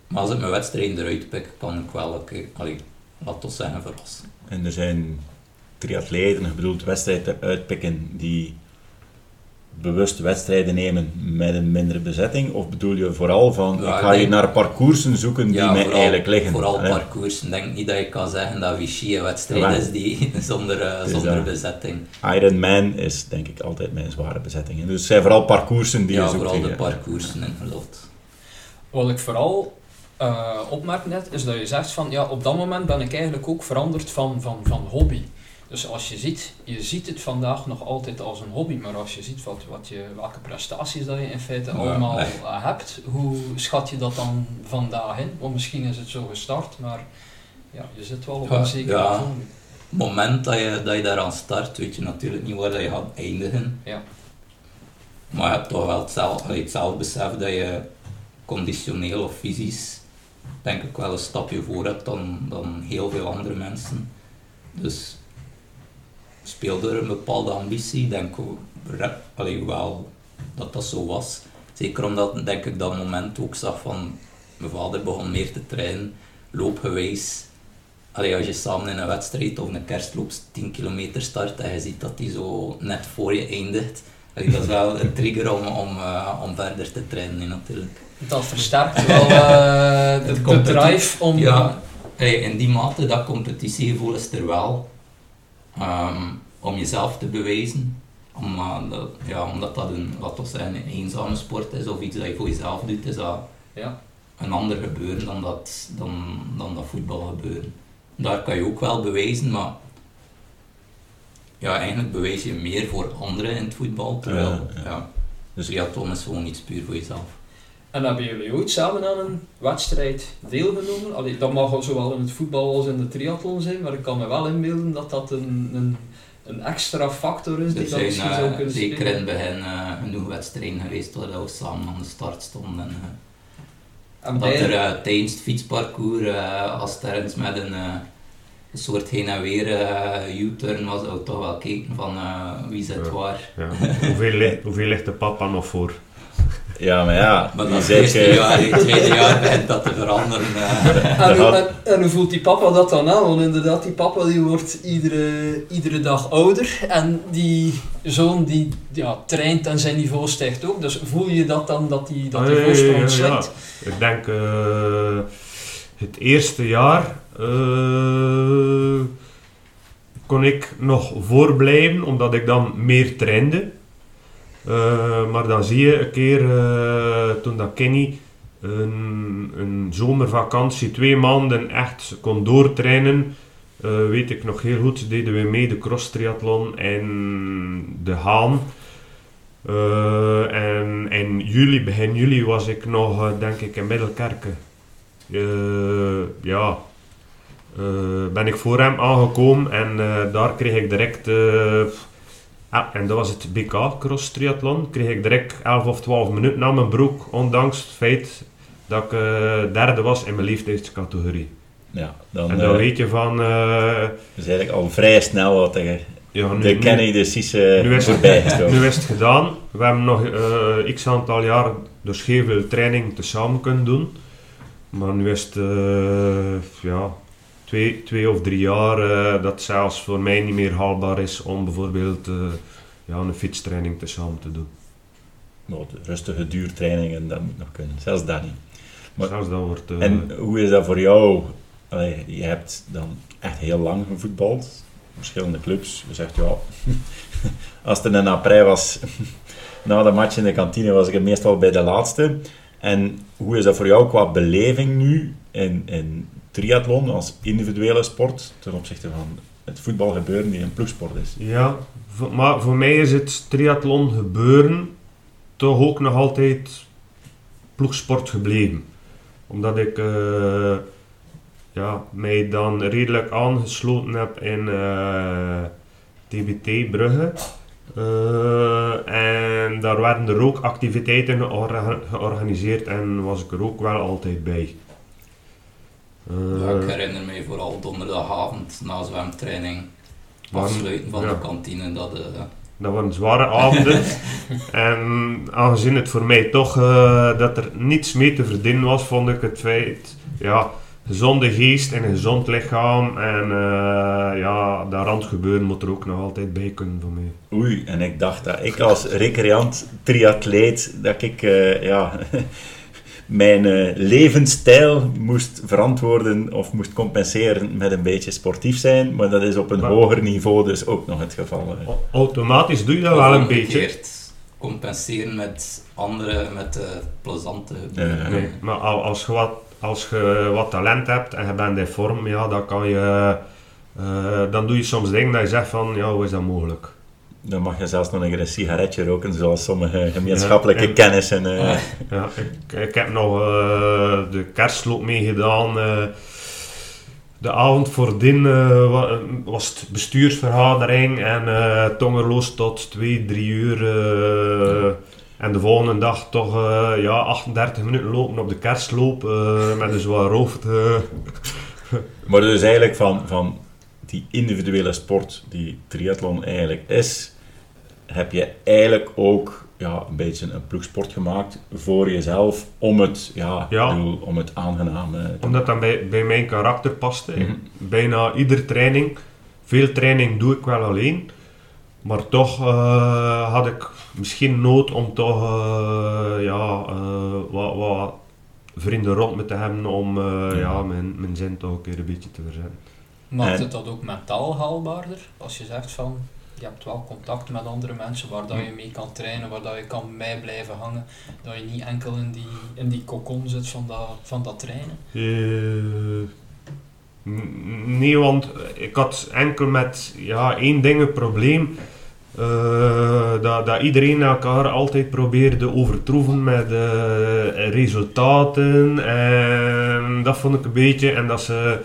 maar als ik mijn wedstrijden eruit pik, kan ik wel, oké, allee, laat ons zeggen, verrassen. En er zijn triatleten, ik bedoel wedstrijden uitpikken, die bewust wedstrijden nemen met een mindere bezetting? Of bedoel je vooral van, Ja, ik ga ik je denk- naar parcoursen zoeken die mij eigenlijk liggen? Vooral hè? parcours. Ik denk niet dat je kan zeggen dat Vichy een wedstrijd Ja. is die, [laughs] zonder, eh, is zonder dat. bezetting. Ironman is denk ik altijd mijn zware bezetting. Dus het zijn vooral parcoursen die ja, je zoekt. vooral de ja. parcoursen inderdaad. Wat ik vooral eh opmerk net, is dat je zegt van ja, op dat moment ben ik eigenlijk ook veranderd van, van, van hobby. Dus als je ziet, je ziet het vandaag nog altijd als een hobby, maar als je ziet wat, wat je, welke prestaties dat je in feite Ja, allemaal nee. eh, hebt, hoe schat je dat dan vandaag in? Want misschien is het zo gestart, maar ja, je zit wel op een zekere ja. Het moment dat je, dat je daaraan start, weet je natuurlijk niet waar dat je gaat eindigen. Ja. Maar je hebt toch wel hetzelfde, allee, hetzelfde besef dat je conditioneel of fysisch denk ik wel een stapje voor hebt dan, dan heel veel andere mensen. Dus speelde er een bepaalde ambitie, denk ik wel dat dat zo was. Zeker omdat denk ik dat moment ook zag van mijn vader begon meer te trainen, loopgewijs. Allee, als je samen in een wedstrijd of een kerstloop 10 kilometer start en je ziet dat die zo net voor je eindigt, dat is wel een trigger om, om, eh, om verder te trainen natuurlijk. Dat versterkt wel eh, [laughs] de, Het de drive om... Ja, hey, in die mate, dat competitiegevoel is er wel. Ehm, om jezelf te bewijzen. Om, eh, dat, ja, omdat dat een, we zeggen, een eenzame sport is of iets dat je voor jezelf doet, is dat Ja. een ander gebeuren dan dat, dan, dan dat voetbal gebeuren. Daar kan je ook wel bewijzen, maar ja, eigenlijk bewijs je meer voor anderen in het voetbal. Terwijl, Ja, ja, ja. Dus triathlon is gewoon iets puur voor jezelf. En hebben jullie ooit samen aan een wedstrijd deelgenomen? Allee, dat mag zowel in het voetbal als in de triathlon zijn, maar ik kan me wel inbeelden dat dat een, een, een extra factor is die Er dat zijn misschien eh, zou kunnen zeker in het begin eh, genoeg wedstrijden geweest waar dat we samen aan de start stonden. En, eh, En dat er eh, tijdens het fietsparcours, eh, als het ergens met een, eh, een soort heen en weer eh, U-turn was, zou ik toch wel kijken van eh, wie zit Ja. waar. Ja. hoeveel, ligt, hoeveel ligt de papa nog voor? Ja, maar ja, Maar dat zei eerste jaar, het tweede jaar begint dat te veranderen. eh. en, hoe, [laughs] en, en hoe voelt die papa dat dan aan? Want inderdaad, die papa die wordt iedere, iedere dag ouder en die zoon die ja, traint en zijn niveau stijgt ook. Dus voel je dat dan, dat die, dat die ja, ja, voorsprong ja, ja. slinkt? Ik denk eh, het eerste jaar eh, kon ik nog voorblijven omdat ik dan meer trainde. Eh, maar dan zie je een keer eh, toen dat Kenny een, een zomervakantie, twee maanden echt kon doortrainen. eh, weet ik nog heel goed, deden we mee de cross triathlon en de Haan. En in juli, begin juli was ik nog, denk ik, in Middelkerken. Ja, ben ik voor hem aangekomen en daar kreeg ik direct, ah, en dat was het BK Cross Triathlon, kreeg ik direct 11 of 12 minuten aan mijn broek, ondanks het feit dat ik eh, derde was in mijn leeftijdscategorie. ja, dan En dan eh, weet je van, eh, is eigenlijk al vrij snel wat er ja, nu, de Kenny de Cisse nu is, voorbij [laughs] gestoken. nu is het gedaan. We hebben nog x aantal jaar heel veel training tezamen kunnen doen. Maar nu is het ja, twee, twee of drie jaar eh, dat zelfs voor mij niet meer haalbaar is om bijvoorbeeld eh, ja, een fietstraining tezamen te doen. De rustige duurtrainingen, dat moet nog kunnen. Zelfs dat niet. Maar- Zelfs dat wordt... eh, En hoe is dat voor jou? Allee, je hebt dan echt heel lang gevoetbald. Verschillende clubs. Je zegt, ja... [laughs] Als er een après was, [laughs] na de match in de kantine, was ik meestal bij de laatste. En hoe is dat voor jou qua beleving nu in, in triathlon als individuele sport ten opzichte van het voetbalgebeuren die een ploegsport is? Ja, maar voor mij is het triathlon gebeuren toch ook nog altijd ploegsport gebleven. Omdat ik eh, ja, mij dan redelijk aangesloten heb in eh, TBT Brugge. Eh, en daar werden er ook activiteiten georga- georganiseerd en was ik er ook wel altijd bij. Eh, Ja, ik herinner me vooral donderdagavond na zwemtraining. Afsluiten van ja. de kantine. Dat, eh, Dat waren zware avonden. [laughs] en aangezien het voor mij toch eh, dat er niets mee te verdienen was, vond ik het feit, ja, gezonde geest en een gezond lichaam. En eh, ja, dat randgebeuren moet er ook nog altijd bij kunnen voor mij. Oei, en ik dacht dat ik als recreant triatleet, dat ik eh, ja, mijn eh, levensstijl moest verantwoorden of moest compenseren met een beetje sportief zijn, maar dat is op een Maar- hoger niveau dus ook nog het geval. Automatisch doe je dat of wel een beetje. Compenseren met andere, met de plezante. Nee, maar al- als je, wat, als je wat talent hebt en je bent in vorm, ja, dan kan je... eh, dan doe je soms dingen dat je zegt van, ja, hoe is dat mogelijk? Dan mag je zelfs nog een sigaretje roken, zoals sommige gemeenschappelijke Ja, en- kennissen. eh. Ah, Ja, ik, ik heb nog eh, de kerstloop meegedaan. eh. de avond voordien wa- was het bestuursvergadering en tongerloos tot 2, 3 uur. En de volgende dag toch ja, 38 minuten lopen op de kerstloop met een zwaar hoofd. Maar dus eigenlijk van, van die individuele sport die triathlon eigenlijk is, heb je eigenlijk ook ja, een beetje een ploegsport gemaakt voor jezelf om het, ja, Ja. ik bedoel, om het aangenaam eh, Omdat dat bij, bij mijn karakter paste. Mhm. Bijna ieder training, veel training doe ik wel alleen. Maar toch eh, had ik misschien nood om toch eh, ja, eh, wat, wat vrienden rond me te hebben om eh, Ja. ja. mijn, mijn zin toch een keer een beetje te verzetten. Maakt het dat ook mentaal haalbaarder? Als je zegt van, je hebt wel contact met andere mensen waar dat je mee kan trainen, waar dat je kan mee blijven hangen, dat je niet enkel in die, in die kokon zit van dat, van dat trainen. Eh, nee, want ik had enkel met ja, één ding een probleem. eh, dat, dat iedereen elkaar altijd probeerde overtroeven met eh, resultaten. En dat vond ik een beetje. En dat ze.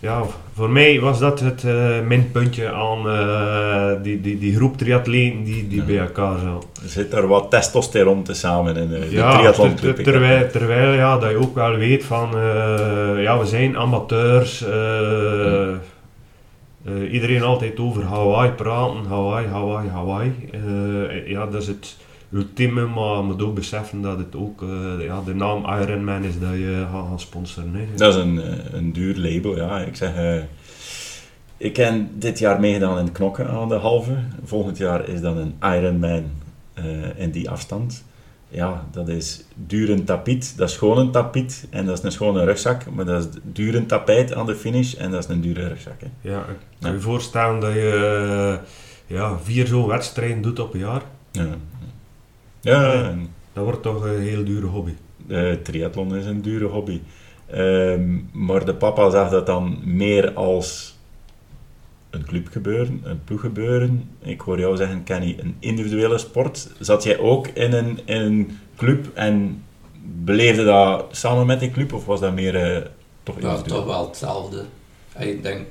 Ja, voor mij was dat het eh, minpuntje aan eh, die, die, die groep triatleten die, die Ja. bij elkaar zaten. Er zit er wat testosteron te samen in de, de Ja, triathlon ter- ter- terwijl, terwijl ja, dat je ook wel weet van, eh, ja, we zijn amateurs. eh, eh, iedereen altijd over Hawaii praten, Hawaii, Hawaii, Hawaii. Eh, ja, dat is het ultieme, maar je moet ook beseffen dat het ook eh, ja, de naam Ironman is dat je gaat gaan sponsoren. Hè. Dat is een, eh, een duur label, ja. Ik zeg, eh, ik heb dit jaar meegedaan in knokken aan de halve. Volgend jaar is dan een Ironman eh in die afstand. Ja, dat is duur een tapiet, dat is gewoon een tapiet en dat is een schone rugzak, maar dat is duur een tapijt aan de finish en dat is een dure rugzak. Hè. Ja, ik kan Ja. je voorstellen dat je ja, vier zo'n wedstrijden doet op een jaar. Ja, ja en Dat wordt toch een heel dure hobby. Eh, triathlon is een dure hobby. Ehm, maar de papa zag dat dan meer als een clubgebeuren, een ploeggebeuren. Ik hoor jou zeggen, Kenny, een individuele sport. Zat jij ook in een, in een club en beleefde dat samen met die club of was dat meer eh, toch Ja, individueel? toch wel hetzelfde. En Ik denk,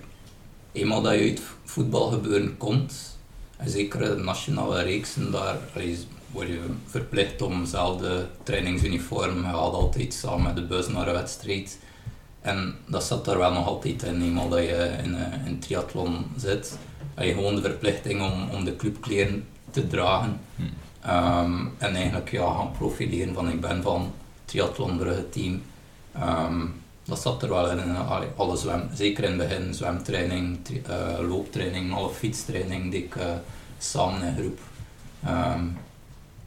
eenmaal dat je uit voetbalgebeuren komt, en zeker de nationale reeksen, daar allee, word je verplicht om hetzelfde trainingsuniform, je gaat altijd samen met de bus naar een wedstrijd. En dat zat daar wel nog altijd in, eenmaal dat je in een, een triathlon zit. je gewoon de verplichting om, om de clubkleren te dragen. Hm. Ehm, en eigenlijk ja, gaan profileren van ik ben van triathlon Brugge team. Ehm, dat zat er wel in, uh, alle zwem, zeker in het begin, zwemtraining, tri, uh, looptraining, alle fietstraining die ik uh, samen in groep. Um,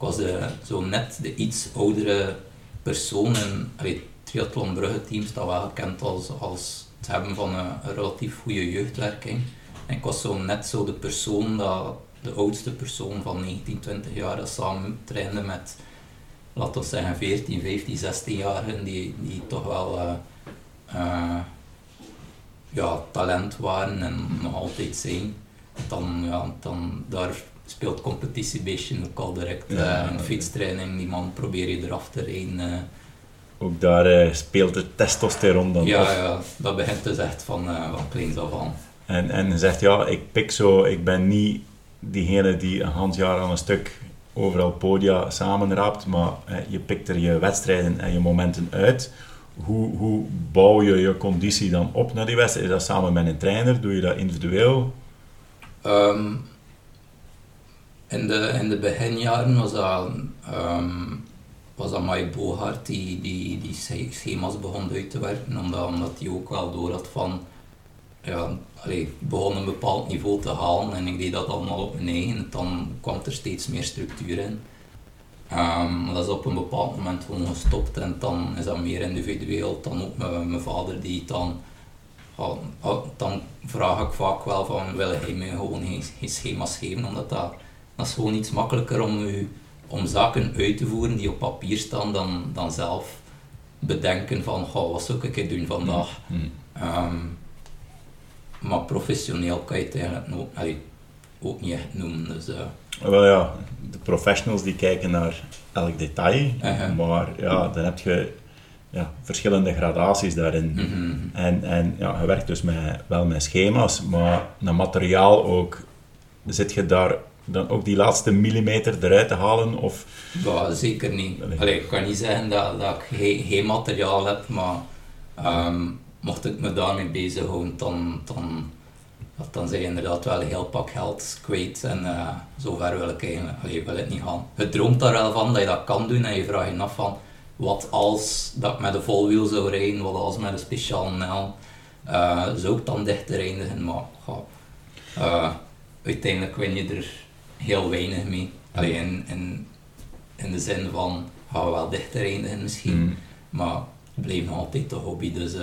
ik was de, zo net de iets oudere persoon en het triathlon Brugge team staat wel gekend als, als het hebben van een, relatief goede jeugdwerking. En ik was zo net zo de persoon dat de oudste persoon van 19, 20 jaar dat samen trainde met, laten we zeggen, 14, 15, 16-jarigen die, die toch wel uh, uh, ja, talent waren en nog altijd zijn. Dan, ja, dan daar speelt competitie ook al direct. Uh, een fietstraining, die man probeer je eraf te rijden. ook daar speelt het testosteron dan Ja, ja dat begint dus echt van, van kleins af aan. En, en je zegt, ja, ik pik zo, ik ben niet diegene die een half jaar aan een stuk overal podia samenraapt, maar eh, je pikt er je wedstrijden en je momenten uit. Hoe, hoe bouw je je conditie dan op naar die wedstrijd? Is dat samen met een trainer? Doe je dat individueel? Um, in, de, in de beginjaren was dat, um, was dat Mike Bogaert die, die, die schema's begon uit te werken, omdat, omdat hij ook wel door had van ja, allee, begon een bepaald niveau te halen en ik deed dat allemaal op mijn eigen. Dan kwam er steeds meer structuur in. Um, dat is op een bepaald moment gewoon gestopt en dan is dat meer individueel. Dan ook mijn vader die dan, dan vraag ik vaak wel van wil hij mij gewoon geen, geen schema's geven, omdat dat, dat is gewoon iets makkelijker om, u, om zaken uit te voeren die op papier staan dan, dan zelf bedenken van wat zou ik doen vandaag. Mm. Um, maar professioneel kan je het eigenlijk ook, allee, ook niet echt noemen. Dus, uh. Wel ja, de professionals die kijken naar elk detail, uh-huh. maar ja, dan heb je ja, verschillende gradaties daarin. Mm-hmm. En, en ja, je werkt dus met, wel met schema's, maar naar materiaal ook. Zit je daar dan ook die laatste millimeter eruit te halen? Of? Ja, zeker niet. Allee, ik kan niet zeggen dat, dat ik geen, geen materiaal heb, maar um, mocht ik me daarmee bezighouden, dan, dan, dan zijn je inderdaad wel een heel pak geld kwijt. En uh, zover wil ik eigenlijk allee, wil het niet gaan. Je droomt daar wel van dat je dat kan doen en je vraagt je af van wat als dat ik met een volwiel zou rijden, wat als met een speciaal nel. Uh, zou ik dan dichter eindigen, maar uh, uiteindelijk win je er heel weinig mee. Allee, in, in, in de zin van gaan we wel dichter eindigen misschien, mm. maar het blijft nog altijd de hobby. Dus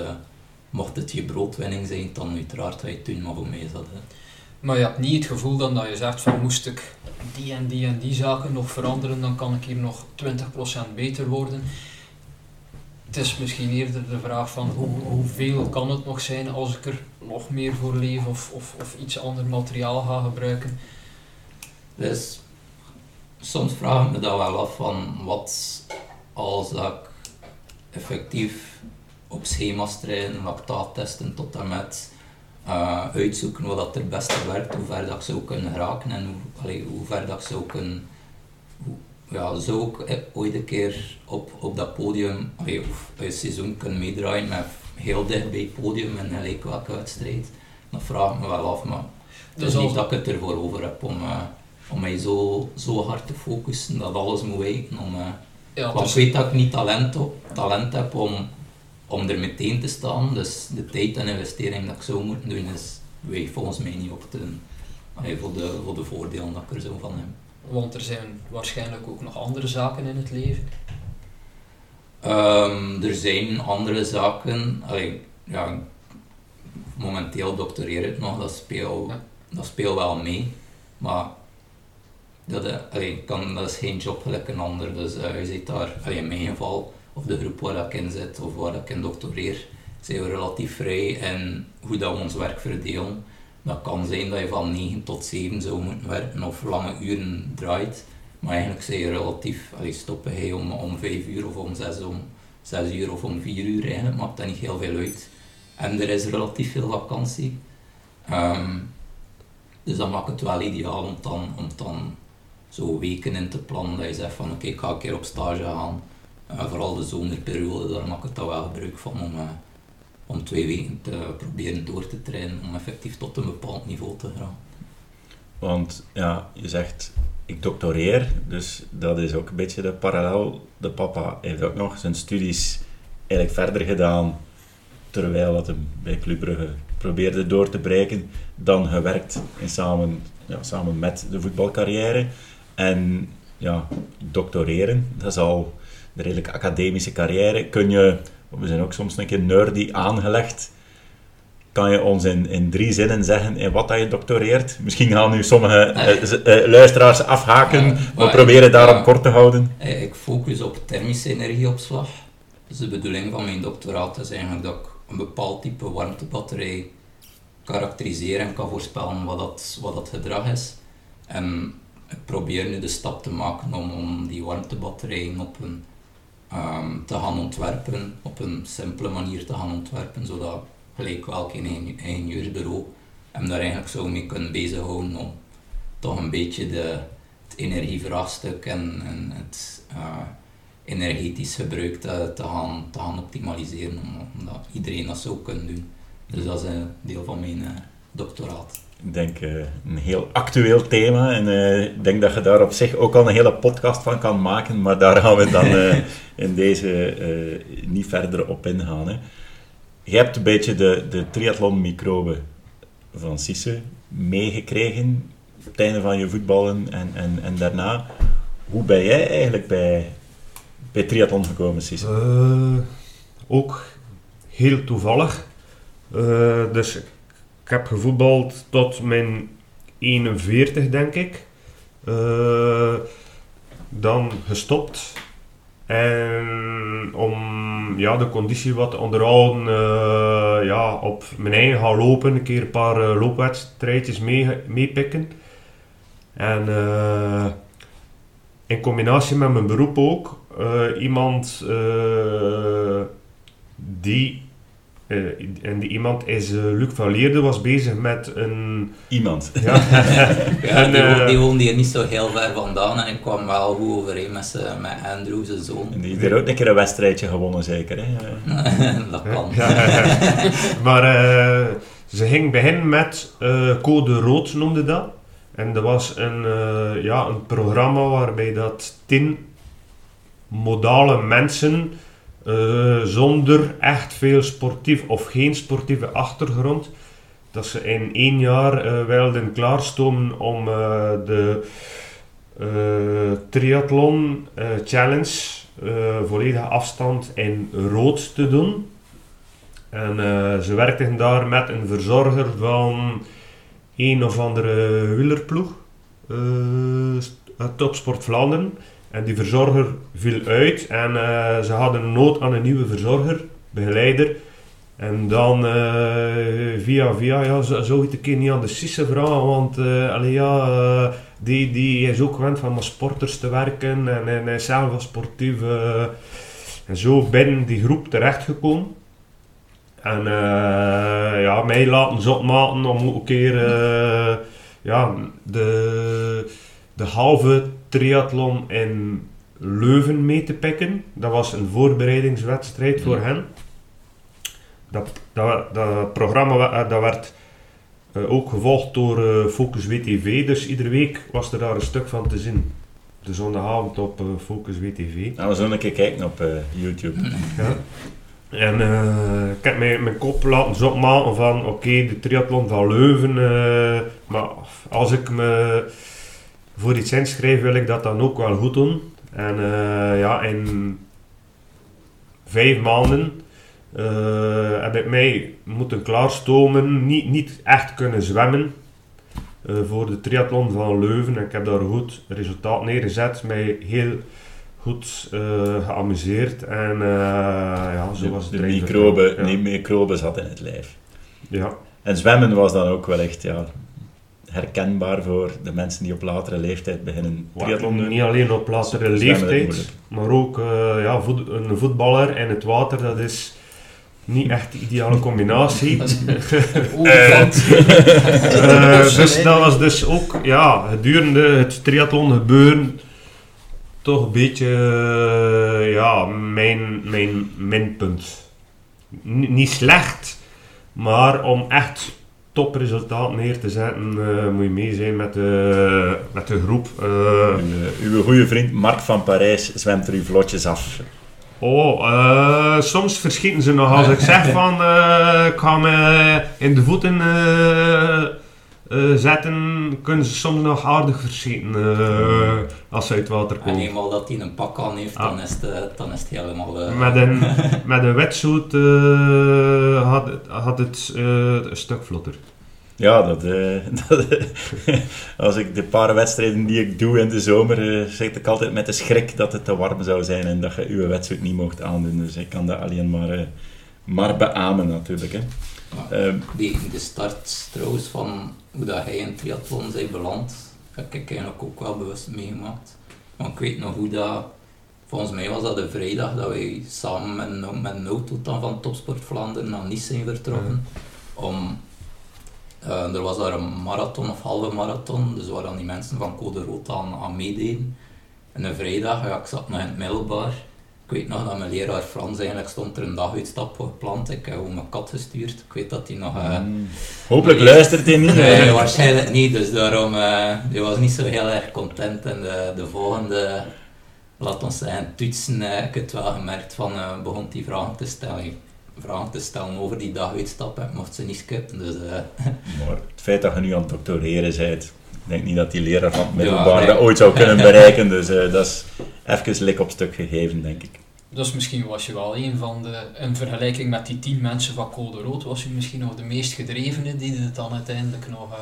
mocht het je broodwinning zijn, dan uiteraard ga je het doen, maar voor mij is dat... Hè. Maar je hebt niet het gevoel dan dat je zegt van moest ik die en die en die zaken nog veranderen, dan kan ik hier nog 20% beter worden. Het is misschien eerder de vraag van hoe, hoeveel kan het nog zijn als ik er nog meer voor leef of, of, of iets ander materiaal ga gebruiken. Dus soms vraag ik me dat wel af van wat als ik effectief op schema's trainen, lactaattesten tot en met uh, uitzoeken wat dat het beste werkt, hoe ver dat ik zou kunnen raken en hoe, allee, hoe ver dat ik zou kunnen... Hoe, ja, zou ik eh, ooit een keer op, op dat podium, allee, of een seizoen kunnen meedraaien met heel dicht bij het podium en gelijk welke wedstrijd. Dat vraag ik me wel af, maar het is dus niet dat ik het ervoor over heb om, uh, om mij zo, zo hard te focussen dat alles moet wijken. Om, ja, want dus... ik weet dat ik niet talent, op, talent heb om om er meteen te staan. Dus de tijd en investering dat ik zou moeten doen, is weegt volgens mij niet op te, voor, de, voor de voordelen dat ik er zo van heb. Want er zijn waarschijnlijk ook nog andere zaken in het leven? Um, er zijn andere zaken. Allee, ja, momenteel doctoreer ik nog, dat speelt dat speel wel mee. Maar dat, eh, allee, kan, dat is geen job gelijk een ander. Dus uh, je ziet daar, allee, in mijn geval, of de groep waar ik in zit of waar ik in doctoreer, zijn we relatief vrij in hoe dat we ons werk verdelen. Dat kan zijn dat je van 9 tot 7 zou moeten werken of lange uren draait. Maar eigenlijk zijn je relatief, allee, stoppen hij om, om 5 uur of om 6, om 6 uur of om 4 uur eigenlijk, maakt dat niet heel veel uit. En er is relatief veel vakantie. Um, dus dat maakt het wel ideaal om dan, om dan zo weken in te plannen dat je zegt van oké, ik ga een keer op stage gaan uh, vooral de zomerperiode, daar maak ik daar wel gebruik van om, uh, om twee weken te proberen door te trainen om effectief tot een bepaald niveau te gaan. Want ja, je zegt, ik doctoreer, dus dat is ook een beetje de parallel. De papa heeft ook nog zijn studies eigenlijk verder gedaan, terwijl dat hem bij Club Brugge probeerde door te breken, dan gewerkt in samen, ja, samen met de voetbalcarrière. En ja, doctoreren, dat is al de redelijk academische carrière. Kun je, we zijn ook soms een keer nerdy aangelegd, kan je ons in, in drie zinnen zeggen in wat dat je doctoreert? Misschien gaan nu sommige uh, luisteraars afhaken, maar we proberen daarom kort te houden. Ik focus op thermische energieopslag. Dus de bedoeling van mijn doctoraat is eigenlijk dat ik een bepaald type warmtebatterij karakteriseren en kan voorspellen wat dat, wat dat gedrag is. En ik probeer nu de stap te maken om, om die warmtebatterijen op een, um, te gaan ontwerpen, op een simpele manier te gaan ontwerpen, zodat gelijk welk een ingenieursbureau hem daar eigenlijk zo mee kunnen bezighouden om toch een beetje de, het energievraagstuk en, en het uh, energetisch gebruik te, te, gaan, te gaan optimaliseren, omdat iedereen dat zou kunnen doen. Dus dat is een deel van mijn uh, doctoraat. Ik denk uh, een heel actueel thema en uh, ik denk dat je daar op zich ook al een hele podcast van kan maken, maar daar gaan we dan [laughs] in deze niet verder op ingaan. Hè. Je hebt een beetje de, de triathlon-microbe van Sisse meegekregen op het einde van je voetballen en, en, en daarna. Hoe ben jij eigenlijk bij, bij triathlon gekomen, Sisse? ook heel toevallig. Dus ik heb gevoetbald tot mijn 41, denk ik. Uh, dan gestopt. En om ja, de conditie wat te onderhouden, uh, ja, op mijn eigen gaan lopen, een keer een paar uh, loopwedstrijdjes meepikken. Mee en in combinatie met mijn beroep ook, iemand die uh, en die iemand is uh, Luc van Leerde, was bezig met een... Iemand. [laughs] Ja, ja die, uh, die woonde hier niet zo heel ver vandaan en ik kwam wel goed overeen met, ze, met Andrew, zijn zoon. En die heeft er ook een keer een wedstrijdje gewonnen, zeker? Hè? [laughs] dat kan. [laughs] maar ze ging beginnen met Code Rood, noemde dat. En dat was een, ja, een programma waarbij dat tien modale mensen uh, zonder echt veel sportief of geen sportieve achtergrond. Dat ze in één jaar uh, wilden klaarstomen om uh, de triathlon challenge volledige afstand in rood te doen. En ze werkten daar met een verzorger van een of andere wielerploeg, Topsport Vlaanderen. En die verzorger viel uit en uh, ze hadden nood aan een nieuwe verzorger, begeleider. En dan uh, via via, ja, ik een keer niet aan de Sisse vragen, want uh, ja, die, die is ook gewend van met sporters te werken en, en hij is zelf wel sportief. en zo binnen die groep terechtgekomen. En ja, mij laten zot maken om ook een keer ja, de, de halve triathlon in Leuven mee te pikken. Dat was een voorbereidingswedstrijd voor hen. Dat, dat, dat programma eh, dat werd uh, ook gevolgd door uh, Focus WTV, dus iedere week was er daar een stuk van te zien. De zondagavond op uh, Focus WTV. Nou, we zullen een keer kijken op YouTube. Ja. En ik heb mijn, mijn kop laten zopmaken van oké, okay, de triathlon van Leuven, maar als ik me voor iets inschrijven wil ik dat dan ook wel goed doen. En uh, ja, in vijf maanden uh, heb ik mij moeten klaarstomen, niet, niet echt kunnen zwemmen uh, voor de triathlon van Leuven. En ik heb daar goed resultaat neergezet, mij heel goed geamuseerd en ja, zo was het. De microbe, ja. microbe zat in het lijf. Ja. En zwemmen was dan ook wel echt, ja, herkenbaar voor de mensen die op latere leeftijd beginnen triathlon doen. Niet alleen op latere leeftijd, maar ook uh, ja, voet, een voetballer en het water, dat is niet echt de ideale combinatie. uh, [laughs] dus dat was dus ook ja, gedurende het triathlon gebeuren toch een beetje uh, ja, mijn, mijn minpunt. N niet slecht, maar om echt topresultaat neer te zetten, uh, moet je mee zijn met de, met de groep. Uh, uw, uw goede vriend Mark van Parijs zwemt er uw vlotjes af. Oh, uh, soms verschieten ze nog. Als ik zeg [laughs] van, ik ga me in de voeten uh, zetten, kunnen ze soms nog aardig verschieten uh, als ze uit water komen. En eenmaal dat hij een pak aan heeft, ah. dan, is het, dan is het helemaal... Uh... Met een, [laughs] met een wetsuit had, had het een stuk vlotter. Ja, dat, [laughs] dat als ik de paar wedstrijden die ik doe in de zomer, zeg ik altijd met de schrik dat het te warm zou zijn en dat je je wetsuit niet mocht aandoen. Dus ik kan dat alleen maar, maar beamen natuurlijk. Hè. Uh, de start trouwens van hoe dat hij in triathlon zijn beland, heb ik eigenlijk ook wel bewust meegemaakt. Want ik weet nog hoe dat, volgens mij was dat de vrijdag dat wij samen met, met auto dan van Topsport Vlaanderen naar Nice zijn vertrokken. Om, uh, er was daar een marathon of halve marathon, dus waar dan die mensen van Code Rood aan, aan meededen. En een vrijdag, ja, ik zat nog in het middelbaar. Ik weet nog dat mijn leraar Frans eigenlijk stond er een daguitstap gepland. Ik heb ook mijn kat gestuurd. Ik weet dat hij nog... Uh, Hopelijk luistert hij niet. Nee, waarschijnlijk niet. Dus daarom... Uh, die was niet zo heel erg content. En de, de volgende... Laat ons zeggen, toetsen uh, ik het wel gemerkt van... Begon hij vragen te stellen. Vragen te stellen over die daguitstap. Ik mocht ze niet skippen. Dus, [laughs] maar het feit dat je nu aan het doctoreren bent... Ik denk niet dat die leraar van het middelbaar dat ooit zou kunnen bereiken. Dus dat is even lik op stuk gegeven, denk ik. Dus misschien was je wel een van de, in vergelijking met die tien mensen van Code Rood, was je misschien nog de meest gedrevene die het dan uiteindelijk nog... Uh...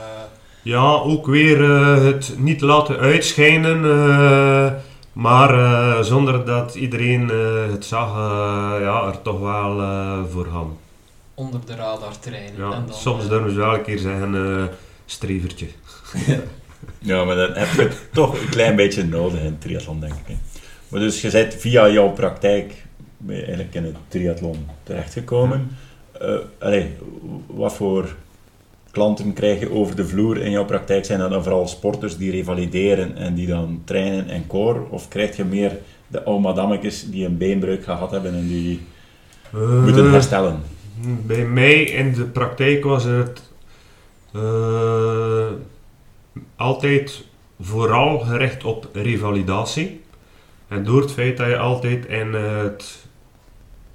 Ja, ook weer uh, het niet laten uitschijnen, uh, maar zonder dat iedereen het zag, ja, er toch wel voor gaan. Onder de radar trainen. Ja, en dan, soms durven ze wel een keer zeggen, strevertje. [laughs] ja, maar dan heb je toch een klein beetje nodig in triathlon, denk ik. Maar dus je bent via jouw praktijk eigenlijk in het triathlon terechtgekomen. Uh, wat voor klanten krijg je over de vloer in jouw praktijk? Zijn dat dan vooral sporters die revalideren en die dan trainen en core? Of krijg je meer de oude madammetjes die een beenbreuk gehad hebben en die uh, moeten herstellen? Bij mij in de praktijk was het uh, altijd vooral gericht op revalidatie. En door het feit dat je altijd in het,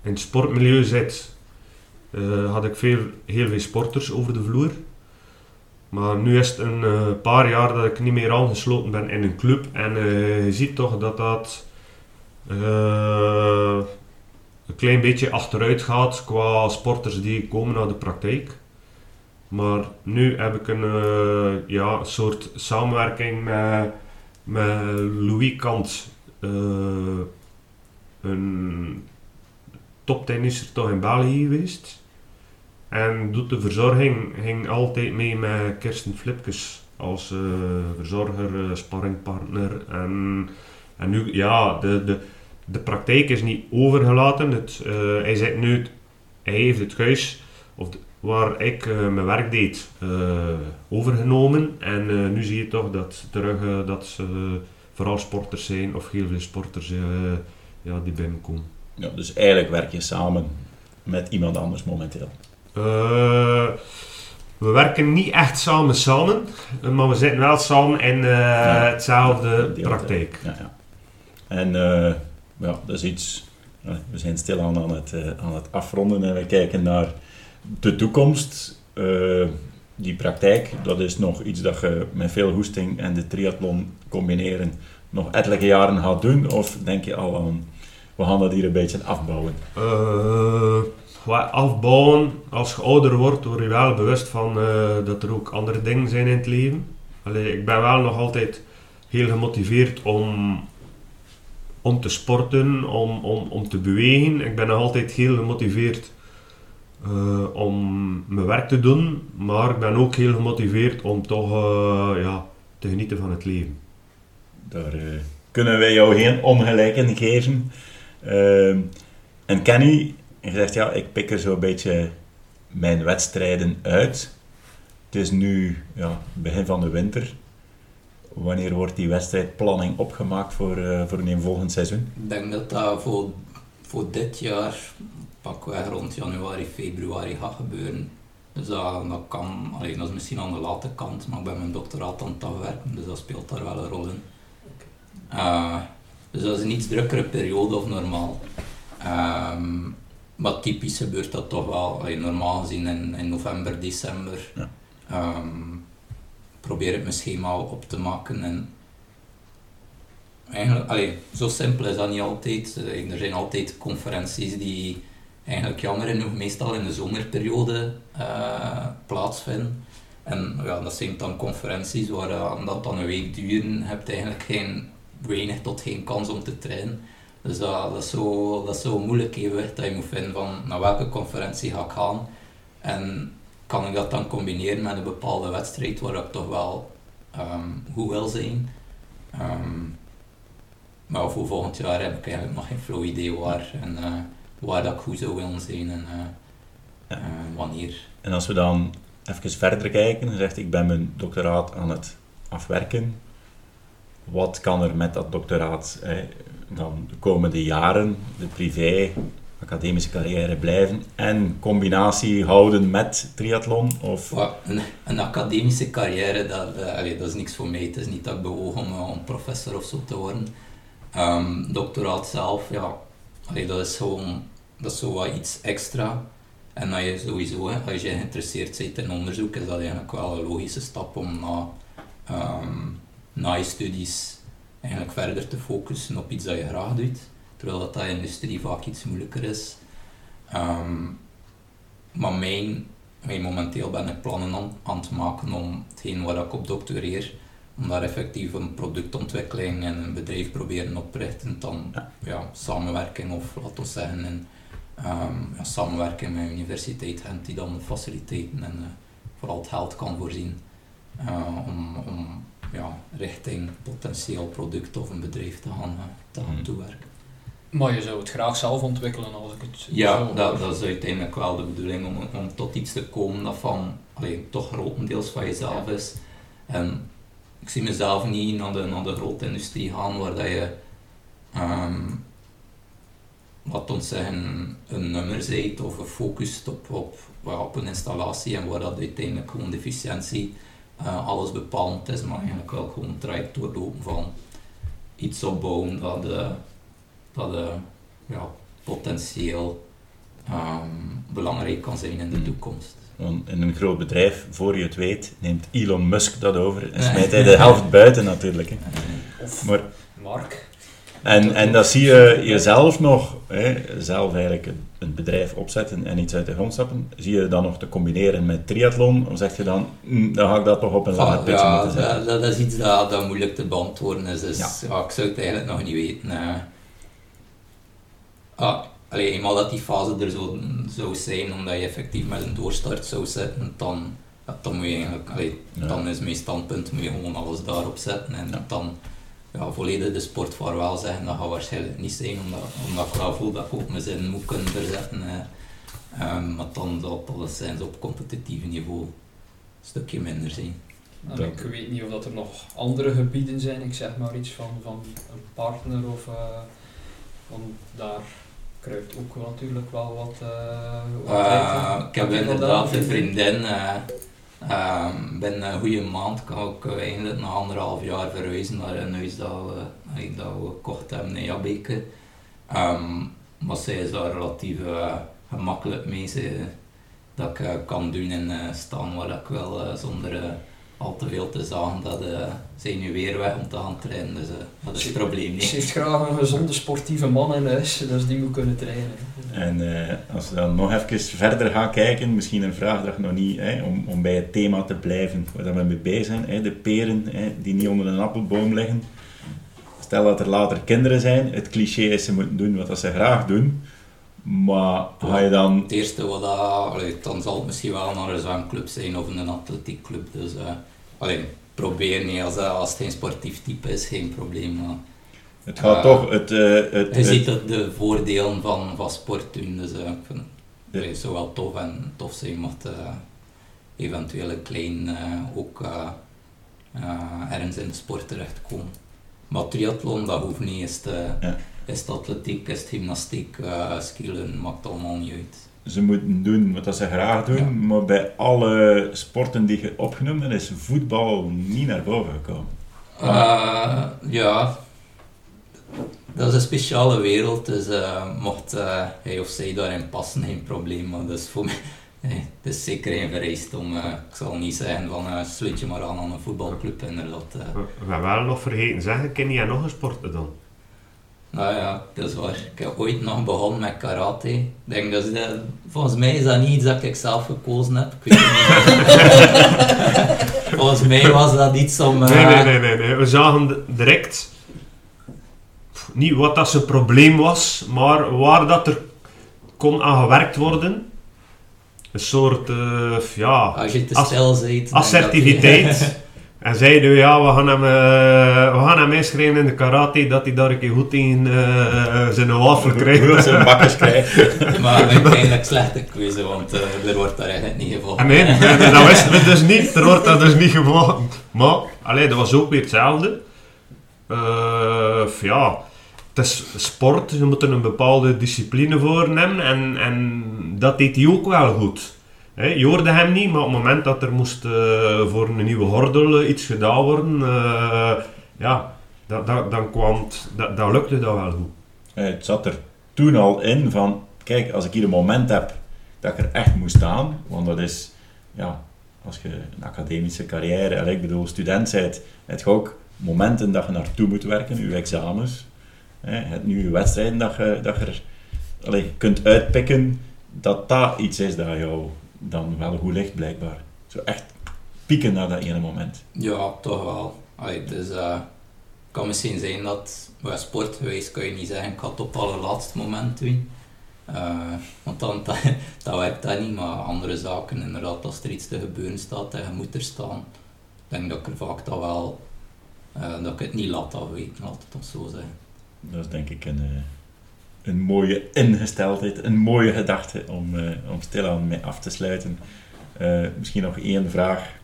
in het sportmilieu zit, uh, had ik veel, heel veel sporters over de vloer. Maar nu is het een uh, paar jaar dat ik niet meer aangesloten ben in een club. En uh, je ziet toch dat dat een klein beetje achteruit gaat qua sporters die komen naar de praktijk. Maar nu heb ik een ja, soort samenwerking met, met Louis Kant een toptennisser toch in België geweest. En doet de verzorging, ging altijd mee met Kirsten Flipkes als uh, verzorger, uh, sparringpartner. En, en nu, ja, de, de, de praktijk is niet overgelaten. Het, hij, zit nu, hij heeft het huis of waar ik mijn werk deed overgenomen. En nu zie je toch dat terug dat ze vooral sporters zijn of heel veel sporters uh, ja, die bij me komen. Ja, dus eigenlijk werk je samen met iemand anders momenteel? Uh, we werken niet echt samen samen, maar we zitten wel samen in uh, ja, hetzelfde praktijk. Ja, ja. En ja, dat is iets, we zijn stilaan aan het, aan het afronden en we kijken naar de toekomst die praktijk, dat is nog iets dat je met veel hoesting en de triathlon combineren nog ettelijke jaren gaat doen? Of denk je al aan, we gaan dat hier een beetje afbouwen? Uh, afbouwen, als je ouder wordt, word je wel bewust van uh, dat er ook andere dingen zijn in het leven. Allee, ik ben wel nog altijd heel gemotiveerd om, om te sporten, om, om, om te bewegen. Ik ben nog altijd heel gemotiveerd uh, om mijn werk te doen, maar ik ben ook heel gemotiveerd om toch uh, ja, te genieten van het leven. Daar uh, kunnen wij jou geen ongelijk in geven. Ehm, en Kenny, je zegt ja, ik pik er zo'n beetje mijn wedstrijden uit. Het is nu ja, begin van de winter. Wanneer wordt die wedstrijdplanning opgemaakt voor, voor een volgend seizoen? Ik denk dat dat voor, voor dit jaar pakweg rond januari, februari gaat gebeuren. Dus dat, dat kan, allee, dat is misschien aan de late kant, maar ik ben mijn doctoraat aan het afwerken, dus dat speelt daar wel een rol in. Uh, dus dat is een iets drukkere periode of normaal. Um, maar typisch gebeurt dat toch wel, allee, normaal gezien in, in november, december. Ja. Um, probeer het mijn schema op te maken en eigenlijk, allee, zo simpel is dat niet altijd. Er zijn altijd conferenties die eigenlijk jammer genoeg meestal in de zomerperiode uh, plaatsvinden. En ja, dat zijn dan conferenties waar uh, dat dan een week duren, heb je eigenlijk geen, weinig tot geen kans om te trainen. Dus dat, is zo, dat is zo moeilijk evenwicht dat je moet vinden van naar welke conferentie ga ik gaan. En kan ik dat dan combineren met een bepaalde wedstrijd waar ik toch wel um, goed wil zijn. Um, maar voor volgend jaar heb ik eigenlijk nog geen flow idee waar. En, uh, waar dat ik goed zou willen zijn en uh, ja. uh, wanneer. En als we dan even verder kijken, dan zegt ik ben mijn doctoraat aan het afwerken. Wat kan er met dat doctoraat eh, dan de komende jaren, de privé, academische carrière blijven en combinatie houden met triathlon? Of? Een, een academische carrière, dat, uh, dat is niks voor mij. Het is niet dat ik bewoog om, om professor of zo te worden. Um, doctoraat zelf, ja, allee, dat is gewoon dat is zo wat iets extra. En dat je sowieso, als je geïnteresseerd bent in onderzoek, is dat eigenlijk wel een logische stap om na, um, na je studies eigenlijk verder te focussen op iets dat je graag doet. Terwijl dat, dat industrie vaak iets moeilijker is. Um, maar mijn, momenteel ben ik plannen aan, aan het maken om hetgeen waar ik op doctoreer, om daar effectief een productontwikkeling en een bedrijf proberen op te richten, dan ja. samenwerking of laten we zeggen een um, ja, samenwerken met de universiteit Gent die dan de faciliteiten en uh, vooral het geld kan voorzien uh, om, om ja, richting potentieel product of een bedrijf te gaan, uh, te gaan hmm. toewerken. Maar je zou het graag zelf ontwikkelen als ik het Ja, zo dat, dat is uiteindelijk wel de bedoeling om, om tot iets te komen dat van alleen, toch grotendeels van jezelf is. En ik zie mezelf niet naar de, naar de grote industrie gaan waar dat je um, wat ons zeggen, een nummer zit of gefocust op, op, op een installatie en waar dat uiteindelijk gewoon de efficiëntie uh, alles bepalend is, maar eigenlijk wel gewoon traject doorlopen van iets opbouwen dat, uh, dat uh, ja, potentieel um, belangrijk kan zijn in de toekomst. In een groot bedrijf, voor je het weet, neemt Elon Musk dat over en smijt hij de helft buiten natuurlijk. Hè. Of maar, Mark. En, en dat zie je jezelf nog, hè, zelf eigenlijk een, bedrijf opzetten en iets uit de grond stappen, zie je dan nog te combineren met triathlon? Of zeg je dan, mm, dan ga ik dat toch op een lager ah, pitje ja, moeten zetten? Dat, dat, is iets dat, dat moeilijk te beantwoorden is. Dus, ja. ik zou het eigenlijk nog niet weten. Ah, alleen eenmaal dat die fase er zo zou zijn, omdat je effectief met een doorstart zou zetten, dan, dan moet je eigenlijk, allee, dan is mijn standpunt, moet je gewoon alles daarop zetten en dan ja, volledig de sport vaarwel zeggen, dat gaat waarschijnlijk niet zijn, omdat, omdat ik wel voel dat ik ook mijn zin moet kunnen verzetten. Um, maar dan zal het alleszins op competitief niveau een stukje minder zijn. En ik weet niet of dat er nog andere gebieden zijn, ik zeg maar iets van, van een partner of uh, van daar kruipt ook natuurlijk wel wat. Uh, uh, ik heb inderdaad een vriendin Um, binnen een goede maand kan ik eigenlijk na anderhalf jaar verhuizen naar een huis dat we, dat we gekocht hebben in Jabeke. Um, maar zij is daar relatief gemakkelijk mee. Ze, dat ik kan doen en staan waar ik wil zonder al te veel te zagen dat uh, zijn nu weer weg om te gaan trainen, dus uh, dat is het probleem niet. Ze heeft graag een gezonde sportieve man in huis, dus die moet kunnen trainen. En uh, als we dan nog even verder gaan kijken, misschien een vraag dat nog niet, hè, om, om bij het thema te blijven waar we mee bezig zijn, hè, de peren hè, die niet onder een appelboom liggen. Stel dat er later kinderen zijn, het cliché is ze moeten doen wat ze graag doen, maar ga je dan... Het eerste wat dat, dan zal het misschien wel naar een zwemclub zijn of een atletiekclub. Dus uh, allee, probeer niet, als, als het geen sportief type is, geen probleem. Maar, het gaat uh, toch... Het, uh, het, je ziet het, de voordelen van, van sport doen, dus ik vind het zou wel tof en tof zijn mocht eventueel een klein ook ergens in de sport terechtkomen. Maar triathlon, dat hoeft niet te... Ja is het atletiek, is het gymnastiek, uh, skillen, maakt allemaal niet uit. Ze moeten doen wat dat ze graag doen, Ja. maar bij alle sporten die je opgenomen is voetbal niet naar boven gekomen. Eh, ja, dat is een speciale wereld, dus eh, mocht eh, hij of zij daarin passen, geen probleem. Maar dat is voor mij [laughs] eh, het is zeker geen vereist om, eh, ik zal niet zeggen van eh sluit je maar aan aan een voetbalclub inderdaad. We we hebben wel nog vergeten zeggen, ken jij nog een sport dan? Nou ja, dat is waar. Ik heb ooit nog begonnen met karate. Ik denk dat volgens mij is dat niet iets dat ik zelf gekozen heb. Ik weet het niet. [laughs] volgens mij was dat iets om... eh, Nee, nee, nee, nee, nee. We zagen direct niet wat dat zijn probleem was, maar waar dat er kon aan gewerkt worden. Een soort, eh, ja, Als je te stil bent... assertiviteit. [laughs] En zeiden we, ja, we gaan hem, eh, we gaan hem inschrijven in de karate, dat hij daar een keer goed in eh, zijn wafel krijgt. een bakkers krijgen. [laughs] Maar uiteindelijk slechte keuze, want eh, er wordt daar eigenlijk niet gevolgd. Ah, nee, [laughs] nee, dat wisten we dus niet. Er wordt dat dus niet gevolgd. Maar, allee, dat was ook weer hetzelfde. Eh, ja, het is sport. Je moet er een bepaalde discipline voor nemen. En, en dat deed hij ook wel goed. Je hoorde hem niet, maar op het moment dat er moest eh, voor een nieuwe hordel eh, iets gedaan worden, eh, ja, dat, dat, dan kwam het, dat, dat lukte dat wel goed. Het zat er toen al in van, kijk, als ik hier een moment heb dat ik er echt moet staan, want dat is, ja, als je een academische carrière, en ik bedoel student bent, heb je ook momenten dat je naartoe moet werken, je examens, hebt nu je wedstrijden dat je, dat je er kunt uitpikken, dat dat iets is dat jou dan wel goed ligt, blijkbaar. Zo echt pieken naar dat ene moment. Ja, toch wel. Allee, dus eh, het kan misschien zijn dat, bij sportgewijs kan je niet zeggen, ik ga het op het allerlaatste moment doen. Eh, want dan, [laughs] dat, dat werkt dat niet, maar andere zaken, inderdaad, als er iets te gebeuren staat en je moet er staan, denk dat ik er vaak dat wel, eh, dat ik het niet laat afweten, laat het ons zo zeggen. Dat is denk ik een, eh, een mooie ingesteldheid, een mooie gedachte om, eh, om stilaan mee af te sluiten. Eh, misschien nog één vraag.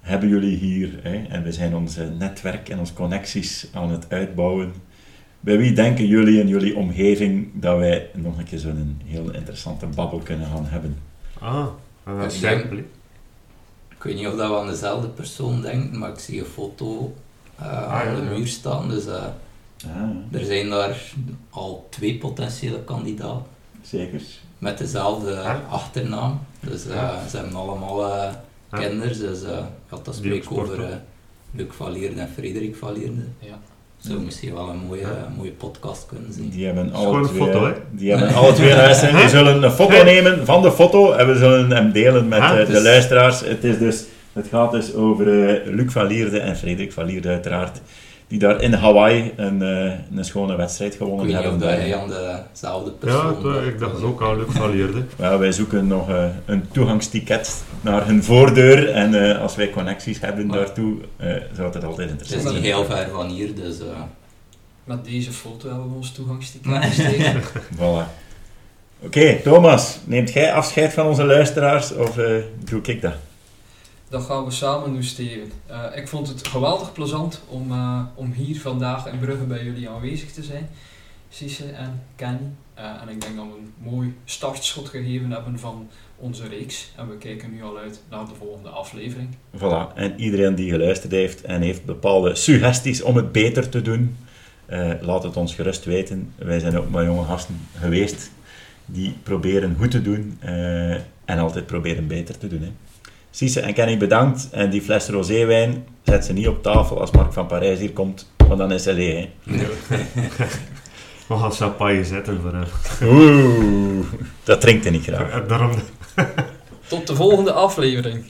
Hebben jullie hier, hè, en we zijn ons netwerk en onze connecties aan het uitbouwen, bij wie denken jullie in jullie omgeving dat wij nog een keer zo'n heel interessante babbel kunnen gaan hebben? Ah, dat is simpel. Ik weet niet of dat we aan dezelfde persoon denken, maar ik zie een foto eh, Ah, aan ja, de muur staan, dus eh, Ah, er zijn daar al twee potentiële kandidaten. zeker. met dezelfde Ah. achternaam. Dus eh, Ja. ze hebben allemaal Ah. kinders. Dus eh ja, dat Die spreekt over eh Luc Valierde en Frederik Valierde. Ja. Zou misschien wel een mooie, Ja. mooie podcast kunnen zijn. Die hebben alle een twee, foto, hè? die hebben alle [laughs] twee luisteren. We zullen een foto nemen van de foto en we zullen hem delen met Ah, de is- luisteraars. Het, is dus, het gaat dus over eh, Luc van Lierde en Frederik van Lierde uiteraard, die daar in Hawaii een, eh, een schone wedstrijd Ik gewonnen of hebben. dat Daar. hij aan dezelfde Ja, persoon het, eh, dacht. ik dacht Dus, ook aan Luc van Lierde. [laughs] Ja, wij zoeken nog eh, een toegangsticket naar hun voordeur en eh, als wij connecties hebben Ja. daartoe, eh, zou het altijd Het interessant is zijn. niet heel ver van hier, dus eh, Met deze foto hebben we ons toegangsticket gekregen. [laughs] [laughs] Voilà. Oké, Thomas, neemt jij afscheid van onze luisteraars of eh, doe ik dat? Dat gaan we samen doen, Steven. Eh, ik vond het geweldig plezant om, eh, om hier vandaag in Brugge bij jullie aanwezig te zijn. Sisse en Kenny. Eh, en ik denk dat we een mooi startschot gegeven hebben van onze reeks. En we kijken nu al uit naar de volgende aflevering. Voilà, en iedereen die geluisterd heeft en heeft bepaalde suggesties om het beter te doen, laat het ons gerust weten. Wij zijn ook maar jonge gasten geweest die proberen goed te doen en altijd proberen beter te doen. Hè. Cisse en Kenny bedankt en die fles rozeewijn zet ze niet op tafel als Mark van Parijs hier komt, want dan is hij leeg. Hè. [laughs] We gaan champagne zetten voor hem. Oeh, dat drinkt hij niet graag. Daarom Tot de volgende aflevering.